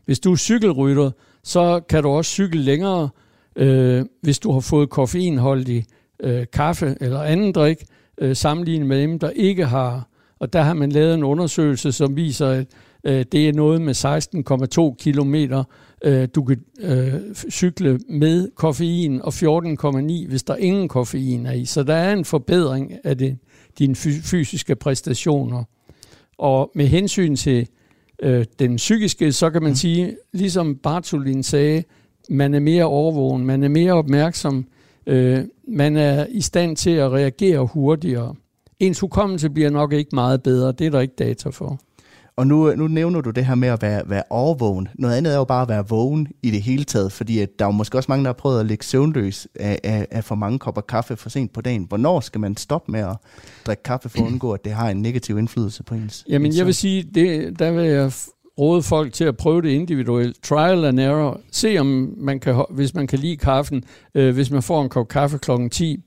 Hvis du er cykelrytter, så kan du også cykle længere, øh, hvis du har fået koffeinholdig øh, kaffe eller anden drik, øh, sammenlignet med dem, der ikke har. Og der har man lavet en undersøgelse, som viser, at øh, det er noget med 16,2 kilometer, øh, du kan øh, cykle med koffein, og 14,9, hvis der ingen koffein er i. Så der er en forbedring af det, dine fysiske præstationer. Og med hensyn til øh, den psykiske, så kan man mm. sige, ligesom Bartolin sagde, man er mere overvågen, man er mere opmærksom, øh, man er i stand til at reagere hurtigere. ens hukommelse bliver nok ikke meget bedre. Det er der ikke data for. Og nu, nu nævner du det her med at være, være overvågen. Noget andet er jo bare at være vågen i det hele taget, fordi at der er jo måske også mange, der har prøvet at ligge søvnløs af, af, af for mange kopper kaffe for sent på dagen. Hvornår skal man stoppe med at drikke kaffe for at undgå, at det har en negativ indflydelse på ens Jamen ens jeg vil sige, det, der vil jeg råde folk til at prøve det individuelt. Trial and error. Se om man kan, hvis man kan lide kaffen. Øh, hvis man får en kop kaffe klokken 10,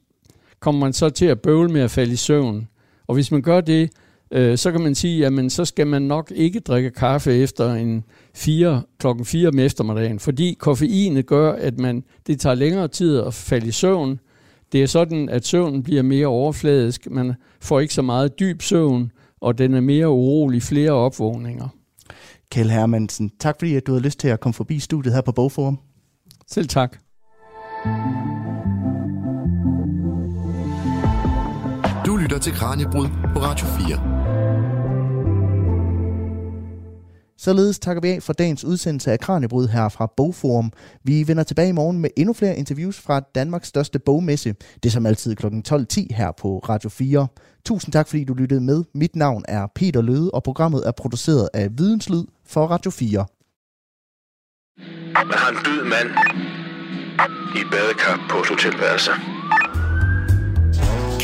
kommer man så til at bøvle med at falde i søvn. Og hvis man gør det, øh, så kan man sige, jamen så skal man nok ikke drikke kaffe efter en 4, klokken 4 om eftermiddagen, fordi koffeinet gør, at man, det tager længere tid at falde i søvn. Det er sådan, at søvnen bliver mere overfladisk. Man får ikke så meget dyb søvn, og den er mere urolig flere opvågninger. Kjell Hermansen, tak fordi at du havde lyst til at komme forbi studiet her på Bogforum. Selv tak. Du lytter til Kranjebrud på Radio 4. Således takker vi af for dagens udsendelse af Kranjebrud her fra Bogforum. Vi vender tilbage i morgen med endnu flere interviews fra Danmarks største bogmesse. Det er som altid kl. 12.10 her på Radio 4. Tusind tak fordi du lyttede med. Mit navn er Peter Løde, og programmet er produceret af Videnslyd for Radio 4. Man har en død mand i badekar på et hotelværelse.